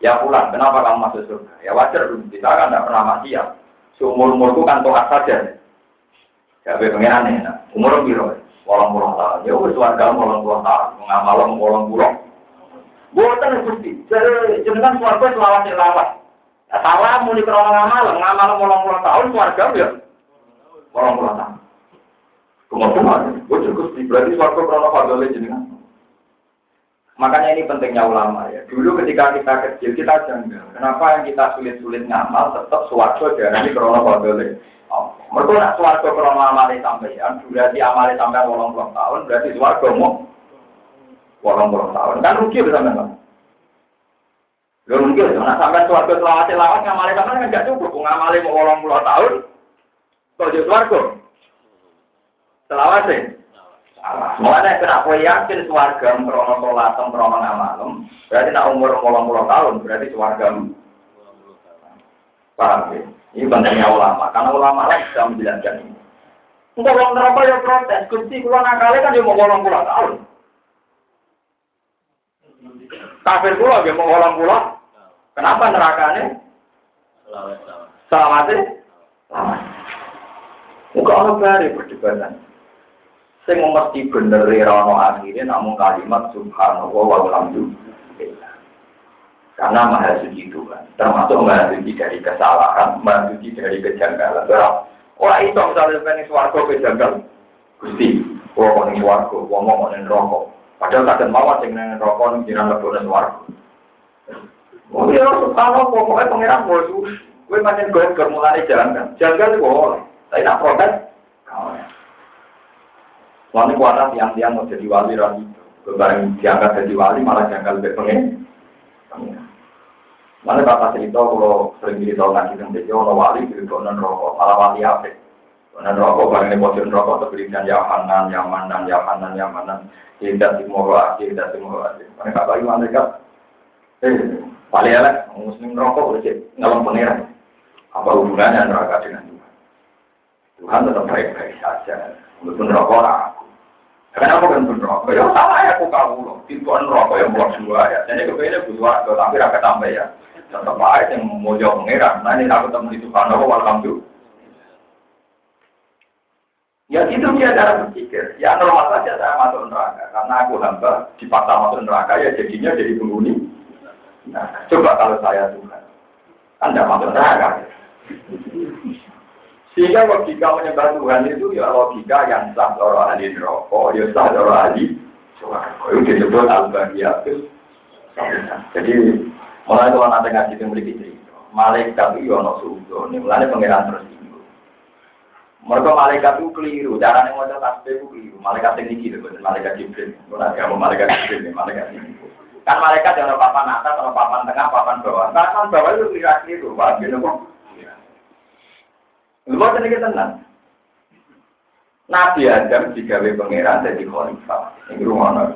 ya pulang, kenapa kamu masuk surga? Ya wajar, kita kan gak pernah mati ya. Seumur umurku kan toat saja. Ya pengen aneh, nah. umur biro, walang pulang tahun. Ya wes warga walang pulang tahun, ngamalem walang pulang. Buatan jadi jenengan suarga selawat selawat. Salah muni krono ngamalem, ngamalem walang pulang tahun, suarga ya. orang pulang tahun. Kemudian, gue cukup berarti suatu krono fadole jenengan. Makanya ini pentingnya ulama ya. Dulu ketika kita kecil kita janggal. Kenapa yang kita sulit-sulit ngamal tetap suwargo dari krono kodole. Oh, mereka nak suwargo krono amali sampeyan, berarti amali sampeyan wolong puluh tahun, berarti suwargo mau wolong puluh tahun. Kan rugi bisa memang. Lu mungkin, nak sampai suwargo selawat selawat ngamali sampeyan kan gak cukup. Ngamali mau wolong puluh tahun, kok jadi suwargo. Selawat sih. Mulanya kena kue yakin suarga krono sholat krono ngamalem, berarti nak umur kolong puluh tahun, berarti suarga paham ya? Ini pentingnya ulama, karena ulama lah bisa menjelaskan ini. Untuk orang neraka ya protes, kunci keluar nakal kan dia mau kolong puluh tahun. Kafir pula dia mau kolong puluh. Kenapa nerakanya? Selamatnya? Selamat. Muka Allah bari perdebatan sing mesti bener rono akhirnya namun kalimat subhanallah walhamdulillah. Karena maha suci Tuhan termasuk maha suci dari kesalahan maha suci dari kejanggalan. Orang itu misalnya pengen suarga kejanggal gusti wong ning suarga wong ngomong ning rokok padahal kadang mawar sing ning rokok ning jiran lebone suarga Oh iya, subhanallah, pokoknya pengiran bos, gue macam gue kermulane jalan kan, janggal itu boleh, tapi nak protes, Lalu kuasa tiang-tiang mau jadi wali lagi. Kebarang diangkat jadi wali malah janggal lebih pengen. Mana kata cerita kalau sering cerita ngaji dan jadi orang wali jadi non rokok malah wali apa? Non rokok barang ini bocor rokok terberikan yahanan, yamanan, yamanan, yamanan. Tidak timur tidak timur lagi. Mana kata iman mereka? Eh, paling elek, muslim rokok udah ngalong pengiran. Apa hubungannya neraka dengan Tuhan? Tuhan tetap baik-baik saja. Walaupun rokok aku. Kenapa kan rokok? Ya salah ya aku kamu loh. Tipuan rokok yang buat dua ya. Jadi kepengennya butuh waktu, tapi rakyat tambah ya. Tetap aja yang mau jauh pengeran. Nah ini aku temen itu kan aku alhamdulillah. Ya itu dia cara berpikir. Ya normal saja saya masuk neraka. Karena aku hamba dipaksa masuk neraka ya jadinya jadi penghuni. Nah, coba kalau saya Tuhan. Anda masuk neraka. Sehingga logika menyembah Tuhan itu ya logika yang sah orang ahli neraka, ya sah orang ahli suarga. Itu disebut al-bahiyatus. Jadi mulai kalau nanti ngaji itu memiliki cerita, malaikat itu ono sudo, ini mulai pangeran tersinggung. Mereka malaikat itu keliru, cara yang mau tasbih itu keliru. Malaikat ini gitu, malaikat Jibril. Mulai kamu malaikat Jibril, malaikat ini. Kan malaikat yang papan atas, ada papan tengah, papan bawah. Papan bawah itu keliru, paham gitu kok? Lu mau kita tenang. Nabi Adam digawe pangeran jadi khalifah. Ini rumah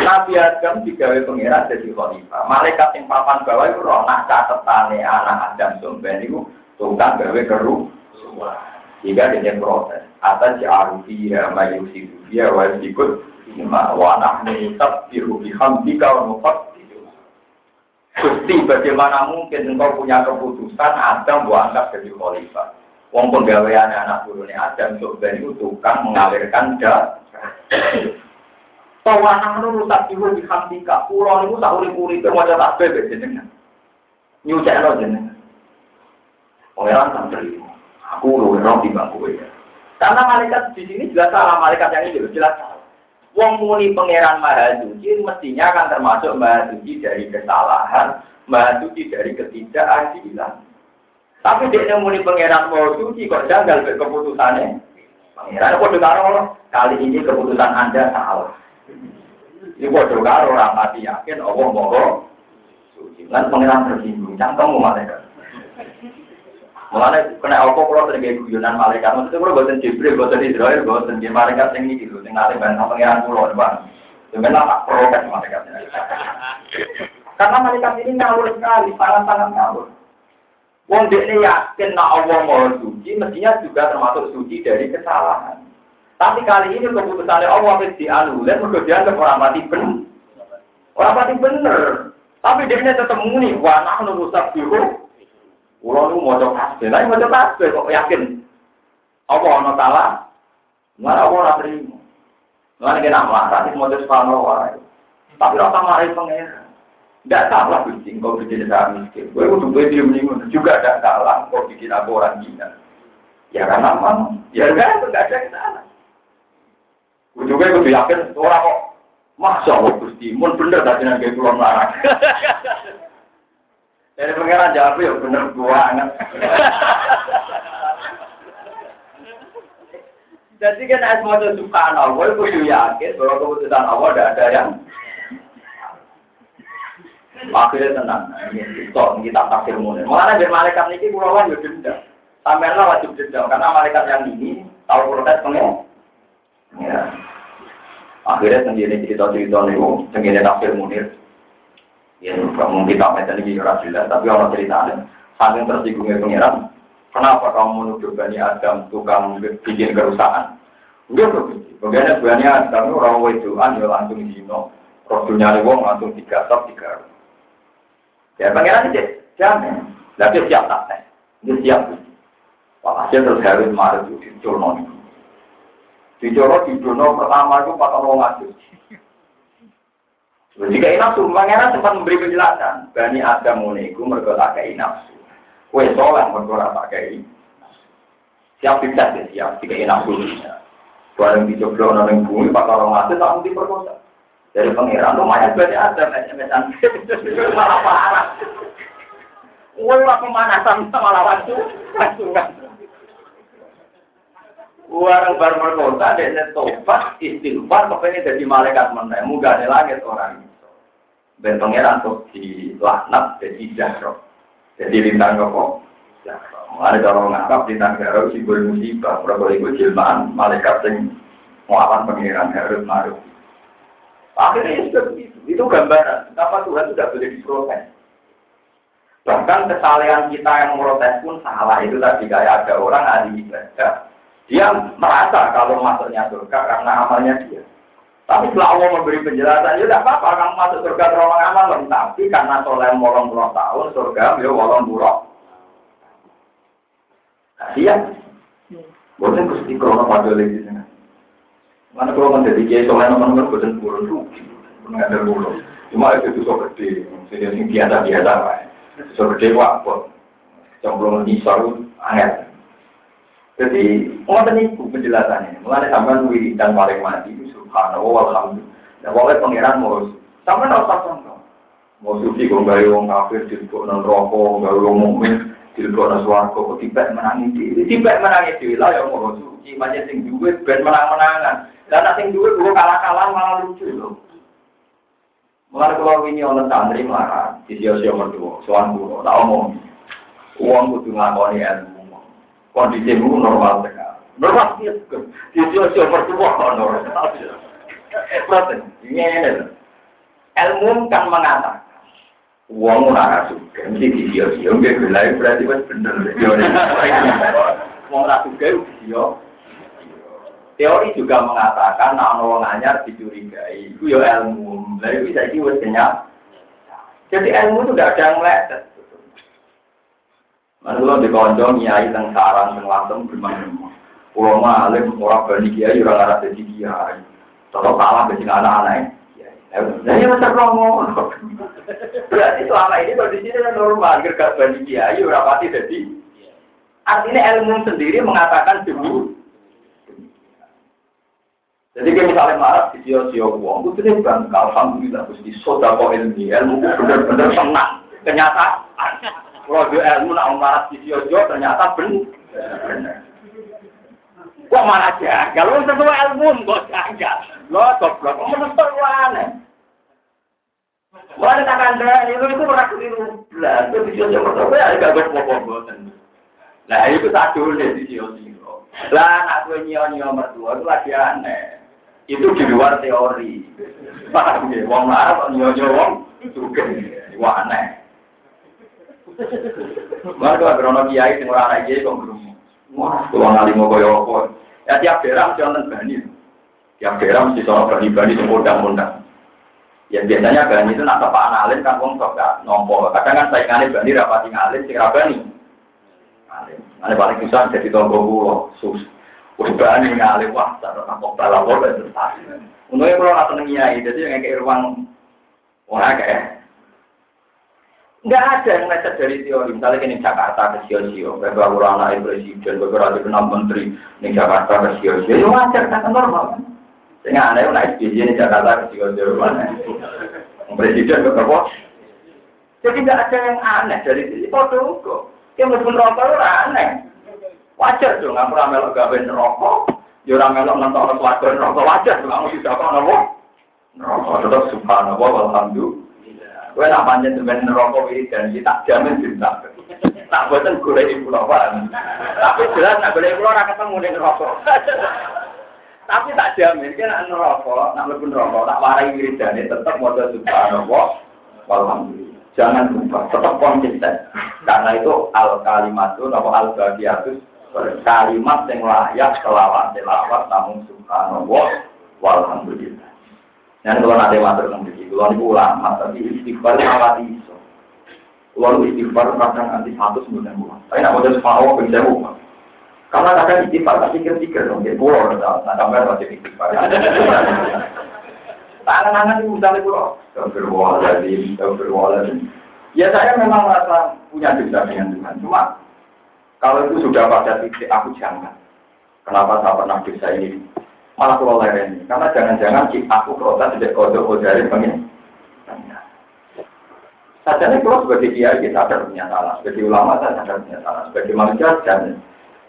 Nabi Adam digawe pangeran jadi khalifah. Malaikat yang papan bawah itu roh nak catetane anak Adam sumben itu tukang gawe keru. Jika dia protes, atas ja'arufi ya mayusi ya wa sikut ma wa nahnu tabbihu bihamdika wa nufattihu. Gusti bagaimana mungkin engkau punya keputusan Adam buat angkat jadi khalifah. Wong penggaweane anak turune Adam ben itu tukang mengalirkan darah. Tawana nu rusak ibu di hamdika. Kulo niku sak urip-uripe maca tasbih jenengan. Nyucekno jenengan. Pangeran sampai aku lu ora di bangku ya. Karena malaikat di sini jelas salah malaikat yang ini jelas salah. Wong muni pangeran maha suci mestinya akan termasuk maha suci dari kesalahan, maha suci dari ketidakadilan. Tapi dia muni pangeran mau suci kok janggal ke keputusannya. Pangeran kok karo kali ini keputusan Anda salah. Ini kok karo orang mati yakin Allah mau suci. Kan pangeran tersinggung, cangkem malaikat. Mulanya kena apa kalau sering kayak guyonan malaikat, maksudnya kalau buatan Jibril, buatan Israel, buatan dia malaikat yang ini gitu, tinggal dengan pangeran pulau depan. Dengan apa protes malaikatnya. Karena malaikat ini ngawur sekali, sangat-sangat ngawur. Wong ini yakin nak Allah mau suci, mestinya juga termasuk suci dari kesalahan. Tapi kali ini keputusannya Allah wis dianulir, mergo dia orang mati bener. Orang mati bener. Tapi dia ini tetap muni, wah nah nurusak biru. Ulo nu kasih, lain mau coba kasih, kok yakin? Allah ono salah, mana Allah ora terima. Mana kita marah, mau coba subhanallah. Tapi rasa marah pengen. Tidak salah kucing kau bikin saya miskin. Gue udah gue diem diem juga tidak salah kau bikin aku orang gila. Ya karena memang ya enggak enggak ada kesalahan. Gue juga gue yakin orang kok Masya Allah Gusti, mun bener tadi nanti pulau marah. Dari pengiran jawab ya bener gua anak. Jadi kan es mau subhanallah, gue kudu yakin bahwa keputusan Allah tidak ada yang akhirnya tenang. Ini kita tafsir munir. Mengenai dari malaikat ini pulau kan juga dendam. Sampai wajib dendam karena malaikat yang ini tahu protes pengen. Ya. Akhirnya sendiri cerita-cerita nih, sendiri tafsir munir. Ya, mungkin kita macam ini jelas, tapi orang ceritanya. Saking tersinggungnya pengiran, Kenapa kamu menuduh Bani Adam tukang bikin kerusakan? Enggak begitu. Bagaimana Bani Adam itu orang wedoan ya langsung dino. Rodunya wong langsung tiga top tiga. Ya pangeran itu jamin. Tapi siap tak Dia siap. Walhasil terus Harun Maret itu diculno. Diculno di dunia pertama itu empat orang ngaji. Jika nafsu, pangeran sempat memberi penjelasan. Bani Adam ini itu mereka tak nafsu. Kue soleh mereka tak kayak Siap bisa ya, siap jika dulu. Barang dicoba orang yang bumi, pak orang mati tak mesti perkosa. Dari pangeran lumayan banyak ada SMS-an. malah parah. Kue lah pemanasan malah waktu Warang bar merkosa, dia tobat, istighfar, kepengen jadi malaikat mana? Muga ada langit orang. Ben pangeran tuh di laknat, jadi jahroh. Jadi lintang kok. Ada orang ngangkap lintang garau simbol musibah. Berapa itu jilmaan malaikat yang melawan pengiran harus maruf. Akhirnya itu begitu. Itu gambaran. Kenapa Tuhan tidak boleh diprotes. Bahkan kesalahan kita yang protes pun salah. Itu tadi kayak ada orang ahli ibadah. Dia merasa kalau masuknya surga karena amalnya dia. Tapi setelah Allah memberi penjelasan, ya tidak apa-apa, kamu masuk surga terowongan amal, tapi karena soleh molong puluh tahun, surga beliau molong puluh. Kasihan. Bukan kusti krono pada lagi sana. Mana kalau menjadi kiai soleh bukan turun rugi, ada dulu. Cuma itu itu so gede, jadi yang biasa biasa lah. Gede apa? Cemplung saru aneh. Jadi, mau itu penjelasannya. Mulai sampai wiridan paling mati, subhanallah walhamdulillah. Nah, pokoknya pangeran mau sama nggak usah contoh. Mau suci kok gawe wong kafir dilebok nang rokok, gawe wong mukmin dilebok nang swarga kok tiba menangi dhewe. Tiba menangi dhewe lah ya mau suci macam sing duwe ben menang-menangan. Dan sing duwe kok kalah-kalah malah lucu lho. Mulai kalau ini orang santri marah, di sio-sio mertua, soal guru, tak omong. Uang kudu ngakoni ilmu. Kondisimu normal sekali. Normal sih, di sio-sio mertua normal. Protes, ini Ilmu kan mengatakan, uang ora suka, mesti di sio-sio, nggak gelai berarti kan bener. Uang ora suka, sio. Teori juga mengatakan nah orang anyar dicurigai, itu ya ilmu. Lalu bisa jiwa kenyang. Jadi ilmu itu tidak ada yang meleset. Mana kalau di konco nyai teng sarang teng langsung bermain. Pulau malim orang bani kiai orang arah jadi kiai. Kalau kalah bagi anak-anak. Nah ini macam romo. Berarti selama ini kondisi kan normal. Gergak bani kiai orang pati jadi. Artinya ilmu sendiri mengatakan dulu. Jadi kayak misalnya marah di sio-sio uang, itu dia bangga, alhamdulillah, terus di soda kok ilmu benar-benar senang, kenyataan. Kalau ilmu nak marah di sio-sio, ternyata benar. Kok marah aja? Kalau sesuai ilmu, kok jaga. Lo goblok, kok menurut lu aneh. Wah, tak kandang, itu itu pernah keliru. Lah, itu di sio-sio pertama, ya gak goblok-goblok. Nah, itu satu di sio-sio. Lah, anak gue nyio-nyio mertua itu lagi aneh itu di luar teori. Paham ya? Wong marah nyonya wong juga. Wah aneh. Mereka berono kiai sing ora ana kiai kok belum. Wah, tuang alim kaya apa. Ya tiap daerah mesti wonten bani. Tiap daerah mesti sono bani-bani sing. Ya biasanya bani itu nak tepak alim kan wong sok nompo. Kadang kan saingane bani rapati ngalim sing ra bani. Alim. Ane paling susah jadi tonggo kulo. Sus. Wis bani ngalim wah cara kapok balapor itu tak. Untungnya kalau nggak seneng jadi yang kayak ruang orang kayak Nggak ada yang lecet dari teori. Misalnya ini Jakarta ke Sio-Sio, beberapa orang anak presiden, beberapa anak menteri, ini Jakarta ke Sio-Sio. Ya wajar, kan normal. Sing aneh naik SBY ini Jakarta ke Sidoarjo mana? Presiden ke apa? Jadi nggak ada yang aneh dari sini. Kode kok. Dia meskipun rokok itu aneh. Wajar dong, aku ramelok gawe rokok. Ya ora melok nonton swarga rokok wajar dong, kamu kok nopo? Rokok tetap subhanallah walhamdulillah. Kowe nak pancen sampeyan neraka wiridan iki tak jamin cinta. Tak boten golek kula Pak. Tapi jelas nak golek kula ora ketemu ning neraka. Tapi tak jamin nak neraka, nak mlebu neraka tak warai wiridane tetep maca subhanallah walhamdulillah. Jangan lupa, tetap konsisten. Karena itu al kalimatun atau al bagiatus kalimat yang layak selawat selawat namun subhanallah walhamdulillah. Dan kalau nanti matur nanti, kalau ini ulama, tapi istighfar awat iso. Kalau istighfar kadang anti satu sembilan bulan. Tapi nak modal subhanallah bisa bukan. Karena kadang istighfar tak pikir-pikir dong, dia pulau, nah kamar masih istighfar. Tangan-tangan itu misalnya pulau. Astagfirullahaladzim, astagfirullahaladzim. Ya saya memang merasa punya dosa dengan Tuhan. Cuma kalau itu sudah pada titik aku jangan. Kenapa saya pernah dosa ini? Malah pulau ini. Karena jangan-jangan aku protes tidak kodok kodari pengen. Sajanya kalau sebagai kiai kita sadar punya salah, sebagai ulama saya sadar punya salah, sebagai manusia jangan.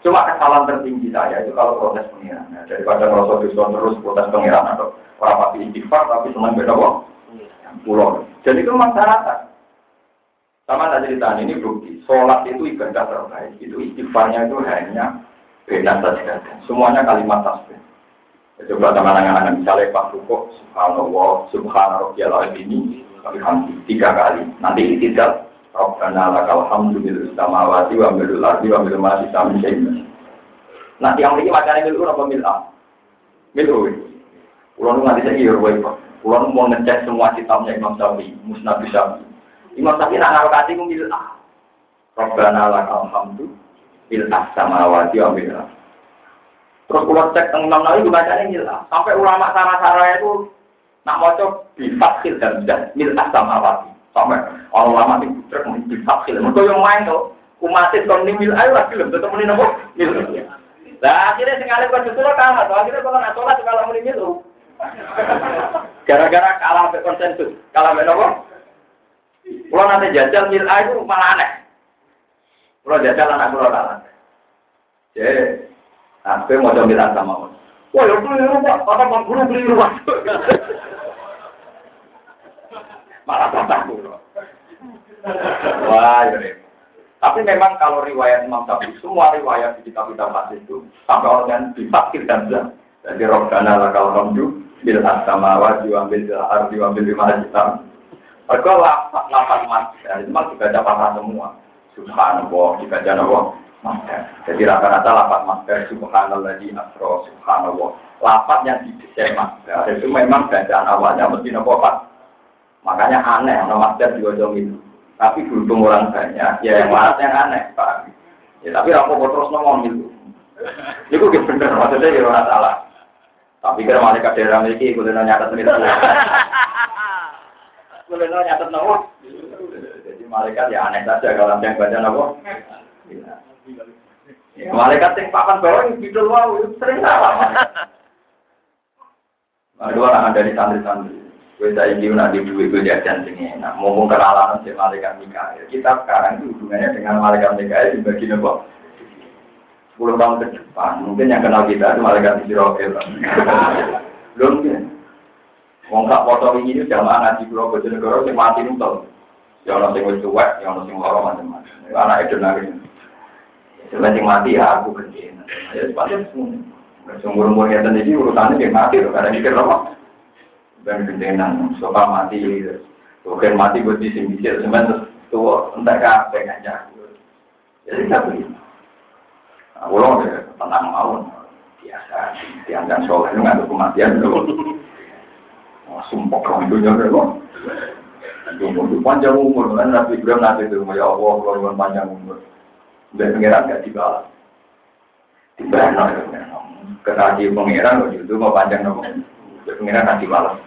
Cuma kesalahan tertinggi saya itu kalau protes pengiran. Nah, daripada merasa dosa terus protes pengiran atau orang pasti istighfar tapi senang beda kok. Pulau. Jadi itu masyarakat. Sama tak cerita ini bukti. Sholat itu ibadah terbaik. Itu istighfarnya itu hanya beda saja. Semuanya kalimat tasbih. Coba teman-teman misalnya Pak Ruko, Subhanallah, Subhanallah, ini tiga kali. Nanti tidak Rabbana lakal hamdu bil samawati wa bil ardi wa bil ma sami Nah, yang ini macamnya milu apa? Milu. Pulau nu nanti saya kira Pak. Pulau mau ngecek semua kitabnya Imam Syafi'i, Musnad Syafi'i. Imam Syafi'i nak ngaruh kasih ku milah. Rabbana lakal hamdu bil samawati wa bil ardi. Terus pulau cek tentang Imam Nawawi bacanya milah. Sampai ulama sarah-sarah itu nak mau bifakhil dan dan milah samawati. Sampai orang lama di putrek di fakil. Mereka yang main tuh, umatis kon ni mil ayo lagi lebih ketemu ni nopo. Lah akhirnya sekali kau justru kalah. Akhirnya kalau nggak sholat kalau mau mil Gara-gara kalah be konsensus, kalah be nopo. Kalau nanti jajal mil ayo malah aneh. Kalau jajal anak pulau kalah. Jadi, aku mau coba sama Wah, ya beli rumah, apa mau rumah? Malah dulu. Wah, ya Tapi memang kalau riwayat Imam Syafi'i, semua riwayat di kitab-kitab hadis itu sampai orang yang difakir dan bilang, jadi Robbana lakal hamdu bil asamawa diwambil bil ardi diwambil bil mahajitam. Mereka lapat lapat mas, itu juga ada patah semua. Subhanallah, dibaca Allah. Jadi rata-rata lapat masker subhanallah di asro subhanallah. Lapat yang didesain masker itu memang bacaan awalnya mesti nopo pak Makanya aneh, nama masker di ojong itu. Tapi berhubung orang banyak, ya yang mana yang aneh, Pak. Ya, tapi aku terus ngomong itu. Itu gitu bener, maksudnya ya orang salah. Tapi kira malaikat daerah memiliki, boleh nyatet itu. Boleh nyatet nopo. Jadi malaikat ya aneh saja kalau yang baca nopo. Ya, malaikat yang papan bawah yang bidul wow, sering salah. Nah, dua orang dari santri-santri. Gue saya ingin nanti duit gue jajan sini. Nah, ngomong kenalan si malaikat Mikael. Kita sekarang itu hubungannya dengan malaikat Mikael dibagi nopo. Sepuluh tahun ke depan, mungkin yang kenal kita itu malaikat Israel. Belum kan? Wong kak foto ini jamaah ngaji pulau Bojonegoro sing mati nuntul. Ya orang sing wis tuwek, ya orang sing loro macam-macam. Anak itu nari. Sebenarnya mati ya aku kerja. Ya sepatutnya semua. Umur-umur yang tadi urusannya dia mati loh, karena mikir apa? Dan gendenan sopa mati bukan mati buat di sini sih sebenarnya tuh entah kapan aja jadi nggak begitu nah, ulang deh tenang mau biasa dianggap soal itu nggak ada kematian tuh sumpah kamu itu nyampe loh. Umur panjang umur kan nabi Ibrahim nabi itu ya Allah kalau panjang umur. Dan pengiran gak dibalas. Dibalas kena di pengiran itu mau panjang umur pengiran nanti balas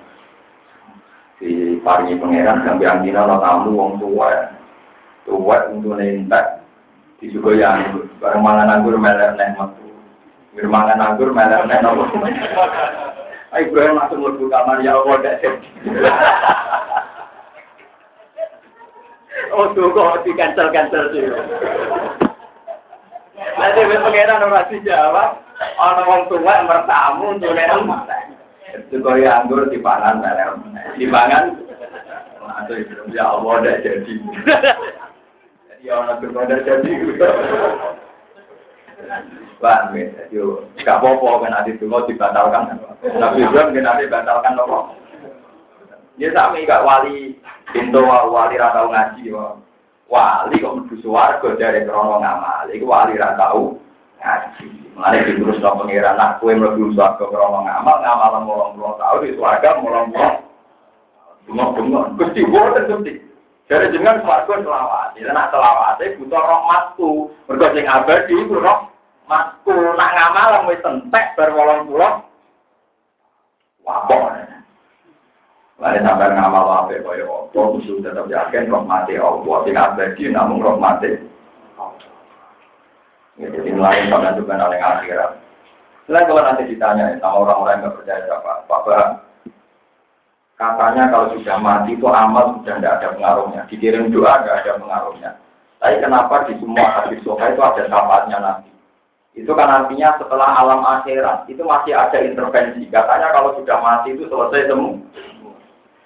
di paringi pangeran sampai antina lo tamu wong tua tua untuk nentak di juga yang bareng mangan anggur meler neh metu. Bir mangan anggur meler neh nopo Ibrahim langsung mlebu kamar. Ya Allah gak jadi. Oh tuh kok di cancel cancel sih. Nanti wis pengenan ora dijawab, ana wong tua bertamu untuk itu kaya anggur di pangan, di pangan. Atau ya Allah udah jadi. Jadi orang udah jadi. Wah, jadi gak apa-apa kan nanti itu mau dibatalkan. Nabi Ibrahim kan nanti batalkan apa? Dia sami gak wali pintu wali ratau ngaji Wali kok mlebu swarga dari krono ngamal. Iku wali ra tau ngaji. Mulane diterus nang pangeran nak kowe mlebu swarga krono ngamal, ngamal molong puluh tahun di swarga molong puluh. Bengok-bengok, Gusti boten Gusti. Jadi jenengan swarga selawat. Ya nak selawat butuh rahmatku. Mergo sing abadi iku rahmatku. Nak ngamal wis entek bar 80. Wah, Lain sampai ngamal apa kaya apa, musuh tetap yakin rahmati Allah. Sing abadi namun rahmati Ya, jadi lain sampai juga oleh akhirat. Selain kalau nanti ditanya sama orang-orang yang percaya siapa, Bapak, katanya kalau sudah mati itu amal sudah tidak ada pengaruhnya. Dikirim doa tidak ada pengaruhnya. Tapi kenapa di semua hadis soha itu ada syafaatnya nanti? Itu kan artinya setelah alam akhirat itu masih ada intervensi. Katanya kalau sudah mati itu selesai semua.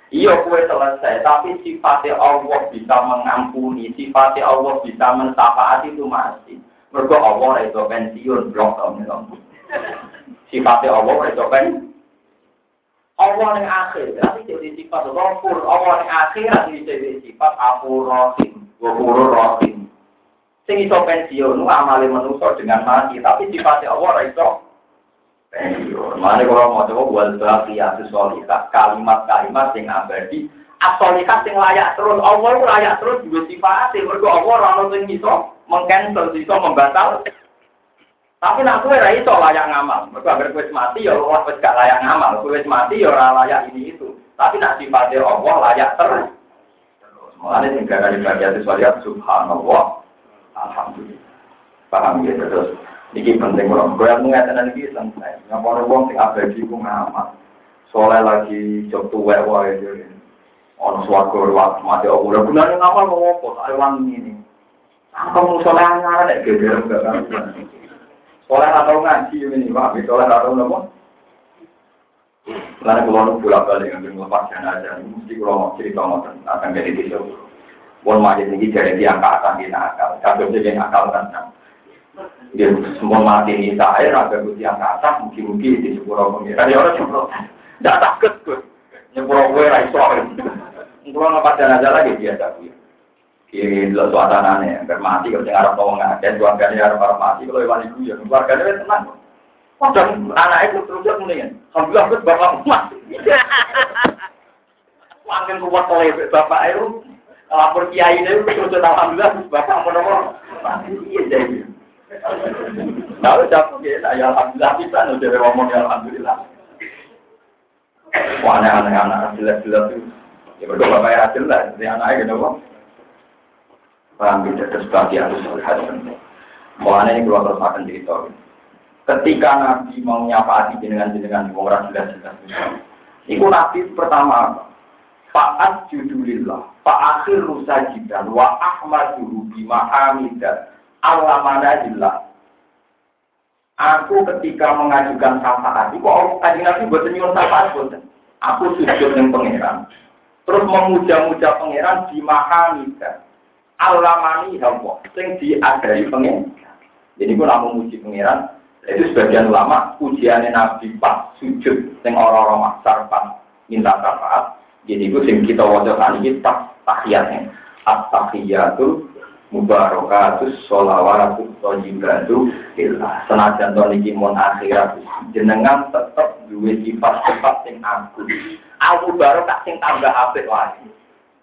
Iya kue selesai, tapi sifatnya Allah bisa mengampuni, sifatnya Allah bisa mensafaat itu masih. Mereka Allah itu pensiun, blok tahun Sifatnya Allah itu pensiun. Allah yang akhir, tapi jadi sifat rofur. Allah yang akhir, tapi jadi sifat apu rohim, wafuru rohim. Sing iso pensiun, amali manusia dengan mati, tapi sifatnya Allah itu pensiun. Mana kalau mau coba buat baqiyatu sholihah, kalimat-kalimat yang abadi, asolihat yang layak terus, Allah layak terus juga sifat, mereka Allah orang yang bisa mengcancel, bisa membatal. Tapi nak kue rai iso layak ngamal. Mereka agar kue mati ya Allah kue gak layak ngamal. Kue mati ya orang layak ini itu. Tapi nak sifatnya Allah layak terus. Mulanya tinggal dari bagian sesuatu subhanallah. Alhamdulillah. Paham ya terus. Iki penting gue yang mengatakan ini santai. Ngapa wong sing abadi ku ngamal. Soalnya lagi job tuwek wae Ono swarga ruwat mati aku ora gunane ngamal mau apa? Sak wangi ini. Kamu soalnya ngalah nek geger enggak kan. Soalnya atau ngaji ini Pak, soalnya atau nopo. Karena kalau nu bolak balik ngambil lepas jenazah, mesti kalau mau cerita ngoten akan jadi kisah. Bon majid ini jadi dia angkatan di nakal, kabel jadi nakal kan. Dia semua mati ini saya, raga gusti angkatan, mungkin-mungkin di sepuluh pengiran. Ya orang cuma tidak takut tuh. Nyepuluh gue raiso. Kalau nggak jenazah lagi biasa gue. Kiri lo suasananya, biar mati kalau jangan harap tolong ada, keluarganya harap harap mati kalau iwan ibu ya, keluarganya kan tenang. Padahal anak itu terus mendingan, alhamdulillah gue bapak. Makin kuat oleh bapak itu, lapor kiai itu terus alhamdulillah bapak mau iya jadi. Lalu jawab ya, ya alhamdulillah kita udah ngomong ya alhamdulillah. Wah aneh-aneh anak jelas-jelas itu. Ya berdua bapak ya jelas, jadi anaknya gitu Paham tidak terus bagian solihat Mulanya ini keluar terus akan cerita. Ketika Nabi mau nyapa hati dengan jenengan orang sudah jelas. Itu Nabi pertama Fa'at judulillah Fa'akhir rusajidan Wa ahmaduhu bimahamidan Allah manajillah Aku ketika mengajukan syafaat, kok kajian Nabi buat nyuwun syafaat. Aku sujud dengan pangeran, terus memuja-muja pangeran di mahamidah alamani hamwa sing diadari pengen jadi gue namun muji pengiran itu sebagian ulama ujiannya nabi pas sujud sing orang-orang maksar pas minta syafaat. Jadi gue sing kita wajah kali ini tak tahiyatnya. At-tahiyatu mubarakatus sholawatu tojibatu ilah senajan to niki mon akhirat jenengan tetep duwe sifat sifat sing aku aku baru tak sing tambah apik lagi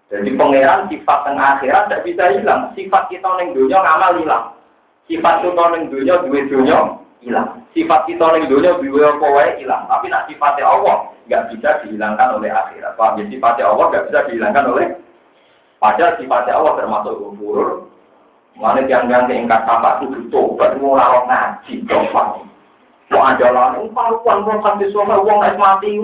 jadi pangeran sifat tengah akhirat tidak bisa hilang. Sifat kita neng dunia ngamal hilang. Sifat kita neng dunia duwe dunia hilang. Sifat kita neng dunia duwe apa wae hilang. Tapi nak sifatnya Allah nggak bisa dihilangkan oleh akhirat. Paham ya? Sifatnya Allah nggak bisa dihilangkan oleh Padahal sifatnya Allah termasuk umur. Mana yang yang keingkat sama itu tobat mau ngaji tobat. Mau ajalan, paruan, mau hadis suami, uang es mati,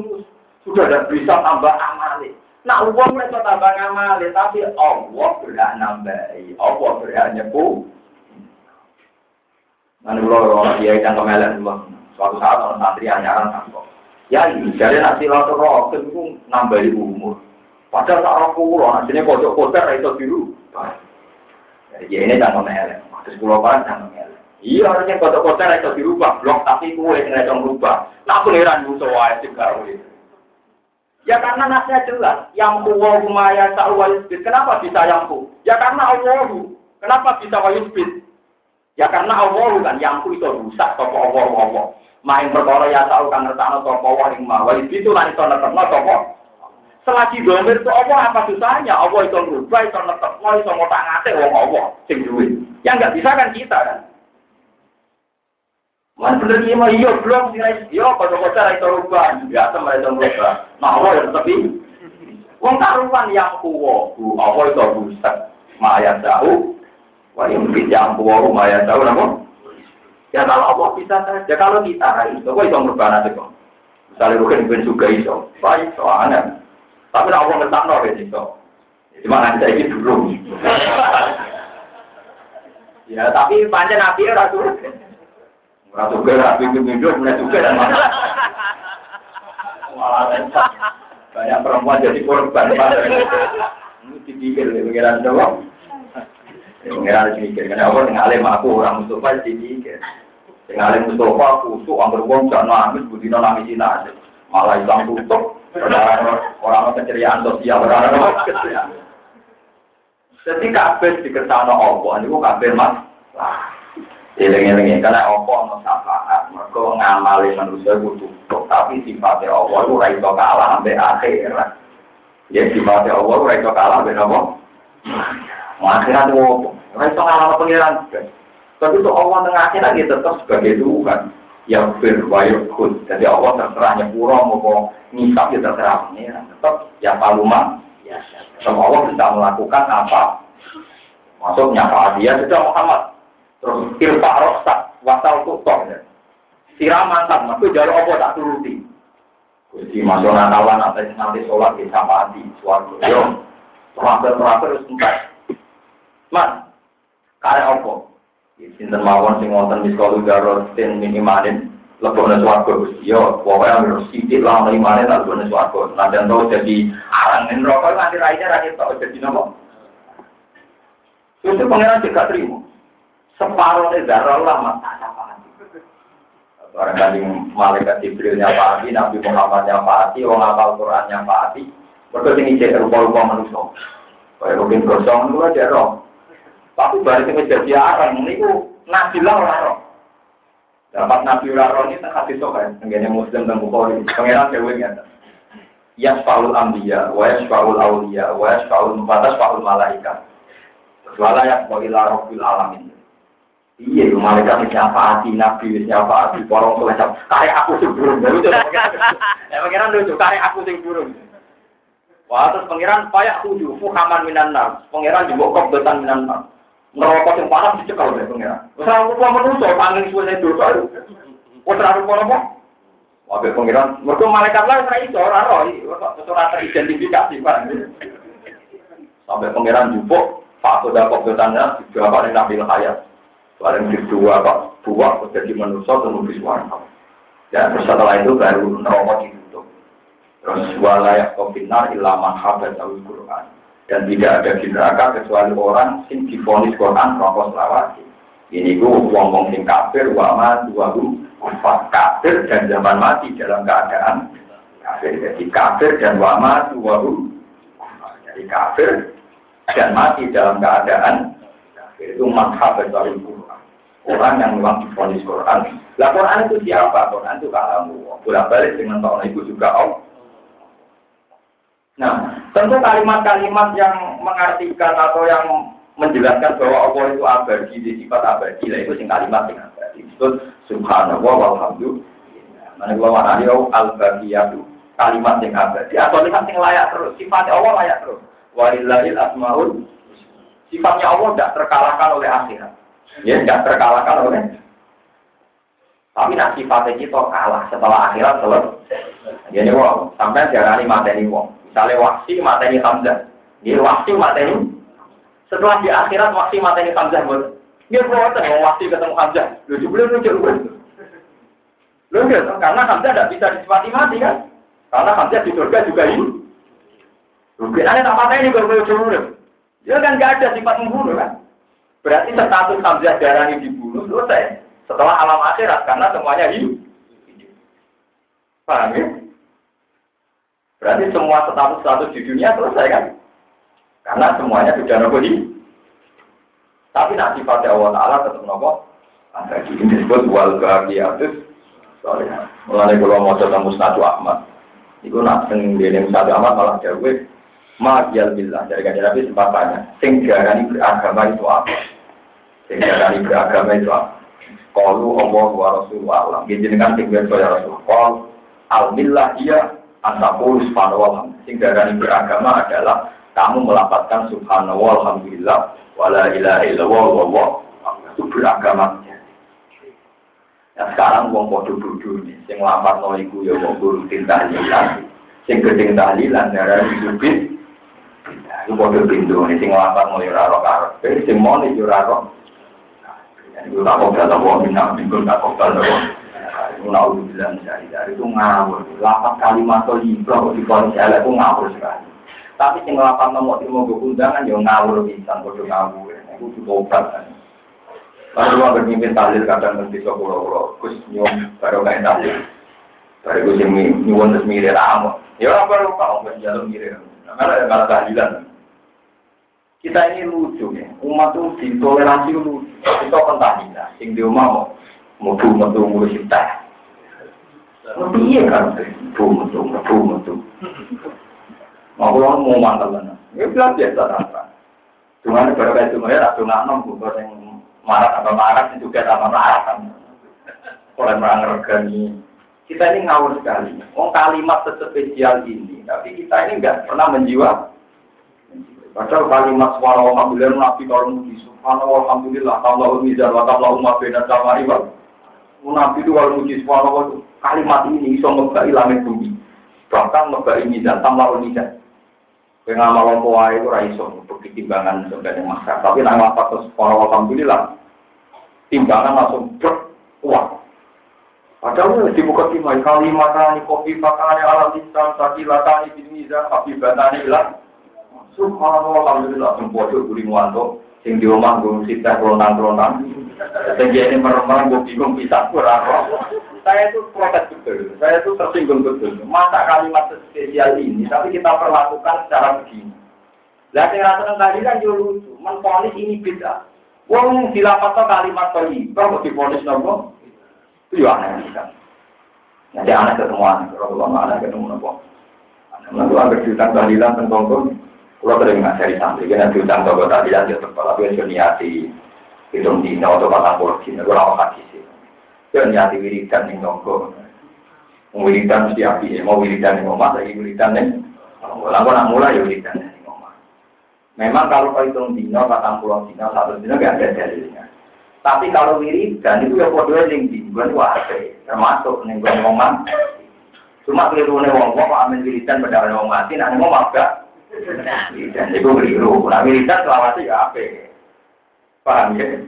sudah tidak bisa tambah amali. Nah, uang mereka tambah amali, tapi Allah berhak nambahi, Allah berhak nyepu. Nanti kalau orang dia yang kemelan dulu, suatu saat orang santri anyaran sampo. Ya, jadi nanti lalu roh, itu nambahi umur. Padahal tak roh kulo, hasilnya kocok-kocok, itu biru. Jadi ini jangan kemelan, terus pulau kan jangan kemelan. Iya harusnya kota-kota itu dirubah, blok tapi kue yang itu merubah. Nah heran musuh wae juga. Ya karena nasnya jelas, yang kuwa humaya sa'wa Kenapa bisa yang? Ya karena Allah. Kenapa bisa wa Ya karena Allah kan yang itu rusak toko Allah Allah. Main perkara ya tahu kan ngertano toko Allah ing ma. Wa itu lan itu netepno toko. Selagi domir itu Allah apa susahnya? Allah itu merubah, itu netepno, itu ngotak ngate wong Allah sing duwe. Ya nggak bisa kan kita kan? Mas bener iya mah iya belum sih iya pada kota itu rubah biasa mereka rubah. Nah Allah ya tapi Wong karuan yang kuwo, bu Allah itu buset, maya tahu, wah yang yang kuwo, maya tahu. Ya kalau Allah bisa saja, kalau kita itu, kok itu merubah nanti kok. Misalnya bukan bukan juga itu, baik soalnya. Tapi Allah ngetak no itu. Cuma nanti saya dulu. ya tapi panjang nabi rasul. Ora suka ra pinggir minggu mulai suka dan malah. banyak perempuan jadi korban. Ini dipikir ya pengiran doang. Pengiran dipikir karena Allah dengan alim aku orang Mustafa dipikir. Dengan alim Mustafa kusuk anggur wong gak nangis budino nangis Cina malah hilang tutup. Orang keceriaan sosial orang keceriaan. Jadi kabeh dikersano Allah niku kabeh mas. Lah Eling-eling karena Allah ono syafaat, mereka ngamali manusia itu tutup, tapi sifatnya Allah itu raiso kalah sampai akhir. Ya sifatnya Allah itu raiso kalah sampai apa? Akhirat itu apa? Raiso kalah sama pengiran. Tapi itu Allah tengah akhirat dia tetap sebagai Tuhan. Yang berwayukut. Jadi Allah terserah nyepura mau ngisap ya terserah pengiran. Tetap ya paluma. Ya, Allah bisa melakukan apa? Masuk nyapa dia sudah Muhammad Terus ilfa rosak, wasal tutok. Ya. Siraman itu jalur apa tak turuti. Jadi masuk nakawan atau nanti sholat di hati, suatu. Yo, terakhir-terakhir harus entar. Man, karek apa? Sinten mawon sing wonten di sekolah garot sin minimalin swarga Gusti. Yo, pokoke harus sithik lah minimalin tak lebone swarga. Nanti ento jadi arang neraka nanti raine ra ketok jadi napa? Itu pangeran tidak terima separuh ini darah lama Orang kali malaikat Jibril nyapaati, Nabi Muhammad nyapaati, orang apal Quran nyapaati. Mereka ini cek rupa-rupa manusia. Kayak mungkin gosong itu aja roh. Tapi balik ke jadi orang ini ku nabilah orang roh. Dapat nabi roh ini tak hati sokan. Tengganya muslim dan bukhari. Pengiran ceweknya. Yasfaul ambiya, wa yasfaul awliya, wa yasfaul mufatas, faul malaikat. Wala yasfaul ila rabbil alamin. Iya, malaikat hati, nabi porong soleh siapa. Kayak aku sing burung. Ya pangeran lucu, kayak aku sing burung. Wah, terus pangeran payak tujuh, fuhaman minan nar. Pangeran juga kok betan minan nar. Ngerokok yang panas dicekal oleh pangeran. Terus aku mau menuso, panggil suwe dosa itu. Wah, terlalu apa? Wah, pangeran, mereka malaikat lah saya itu orang roh, itu rata identifikasi barang. Sampai pangeran jupuk, Pak Soda kok betannya, juga apa Nabi Hayat. Paling kedua Pak buah menjadi manusia tembus warna. Dan setelah itu baru neraka ditutup. Terus walayak kofinar ilaman habat al Quran. Dan tidak ada di neraka kecuali orang sing difonis Quran rokok selawati. Ini gue ngomong sing kafir, wama dua kufar kafir dan zaman mati dalam keadaan kafir. Jadi kafir dan wama dua Jadi kafir dan mati dalam keadaan. Itu madhab al Quran. Orang yang memang difonis Quran. Lah Quran itu siapa? Quran itu kamu. Bolak balik dengan tahun itu juga om. Nah, tentu kalimat-kalimat yang mengartikan atau yang menjelaskan bahwa Allah itu abadi, di sifat abadi, lah itu sing kalimat yang abadi. Itu subhanallah walhamdulillah. Mana gua dia al-badiyatu kalimat yang abadi atau kalimat yang layak terus. Sifatnya Allah layak terus. Walillahil asmaul. Sifatnya Allah tidak terkalahkan oleh akhirat. Ya, tidak terkalahkan oleh Tapi nak sifatnya kita kalah setelah akhirat selesai. Jadi wong sampai jarani mateni wong. Misalnya waksi mateni Hamzah. Dia waksi mateni. Setelah di akhirat waksi mateni Hamzah buat. Dia buat mau waksi ketemu Hamzah. Lu juga lucu. Lu gitu, karena Hamzah tidak bisa disifati mati kan? Karena Hamzah di surga juga ini. Mungkin ada tak mateni baru baru Dia kan nggak ada sifat membunuh kan? Berarti status Hamzah darah ini dibunuh selesai setelah alam akhirat karena semuanya hidup. Paham ya? Berarti semua status-status di dunia selesai kan? Karena semuanya sudah nopo hidup. Tapi nak sifatnya Allah Ta'ala tetap nopo. Ada ini disebut wal bahagiatus. Soalnya, mulai kalau mau coba musnadu Ahmad. Itu nak sing dene musnadu Ahmad malah jauh. Ma'iyal billah. Dari kajian Nabi sempat tanya. Sing jarani beragama itu apa? Sing jarani beragama itu apa? Kalu Allah wa Rasulullah alam. Gini dengan sing biasa ya Rasul. Kal al-millah iya antakul subhanallah. Sing darani beragama adalah kamu melapatkan subhanallah alhamdulillah wala ilaha illallah wallah itu beragama. Nah sekarang wong podo bodoh nih, sing lapat no iku ya wong rutin tahlilan, sing gedeng tahlilan darani subit. Itu podo pintu nih, sing lapat no ya raro karep, sing mau ya raro itu tak Allah minta minggu tak kobal Allah. Itu naudhu bilang dari itu ngawur. Lapat kalimat atau libra di polisi itu ngawur sekali. Tapi sing lapan nomor ilmu undangan ya ngawur bisa bodoh ngawur. Itu cukup kan. Lalu lu agar mimpin tahlil kadang nanti pulau-pulau, kus nyum baru kayak tahlil. Baru gue sih nyuwun terus mirip ramu. Ya orang baru kau nggak jalan mirip. Karena ada tahlilan. Kita ini lucu ya, umat itu ditoleransi lucu. Kita pentahina, sing di rumah mau mutu mutu ngurus kita. Iya kan, mutu mutu mutu mutu. Mau pulang mau mantap mana? Ya bilang biasa apa. Cuma negara kayak cuma ya, ratu nganom bukan yang marah apa marah juga sama marah kan. Oleh merangkani kita ini ngawur sekali. Oh kalimat sespesial ini, tapi kita ini nggak pernah menjiwa Padahal kalimat suara alhamdulillah nabi kalau muji subhanallah alhamdulillah kalau mizan wa umat beda sama riwal. Nabi itu kalau muji subhanallah kalimat ini bisa ngebai langit bumi. Bahkan ngebai mizan tambah mizan. Pengamal tua itu raiso untuk timbangan sebenarnya masyarakat. Tapi nang lapat subhanallah alhamdulillah timbangan langsung berkuat. Padahal di timai kalimat ini kopi pakane alam lisan sakilatani bin mizan habibatani ilah Subhanallah, alhamdulillah, sempodo guri muanto, sing di rumah gue sita kelontang-kelontang, sing ini meremang gue bingung bisa kurang Saya itu protes betul, saya itu tersinggung betul. Masa kalimat spesial ini, tapi kita perlakukan secara begini. Lah yang rasa tadi kan juga lucu, menponis ini beda. Wong dilapatkan kalimat tadi, kok diponis nopo? Itu ya aneh kan. Jadi aneh ketemu aneh, kalau aneh ketemu nopo. Lalu agar cerita tahlilan tentang kalau sering ngajari santri, karena diutang toko tadi dan dia terpala, gue niati hitung dino atau patang puluh dino, gue rawat hati sih. Gue niati wiridan nih nongko. Mau wiridan mesti api, mau wiridan nih ngomong, lagi wiridan nih. Lalu nak mulai ya wiridan nih ngomong. Memang kalau kau hitung dino, patang puluh dino, satu dino gak ada dalilnya. Tapi kalau wiridan itu ya kode yang di gue termasuk nih ngomong. Cuma keliru nih kok amin wiridan pada orang mati, nanti ngomong gak. Dan itu keliru. Nah, militer selawasi ya apa? Paham ya?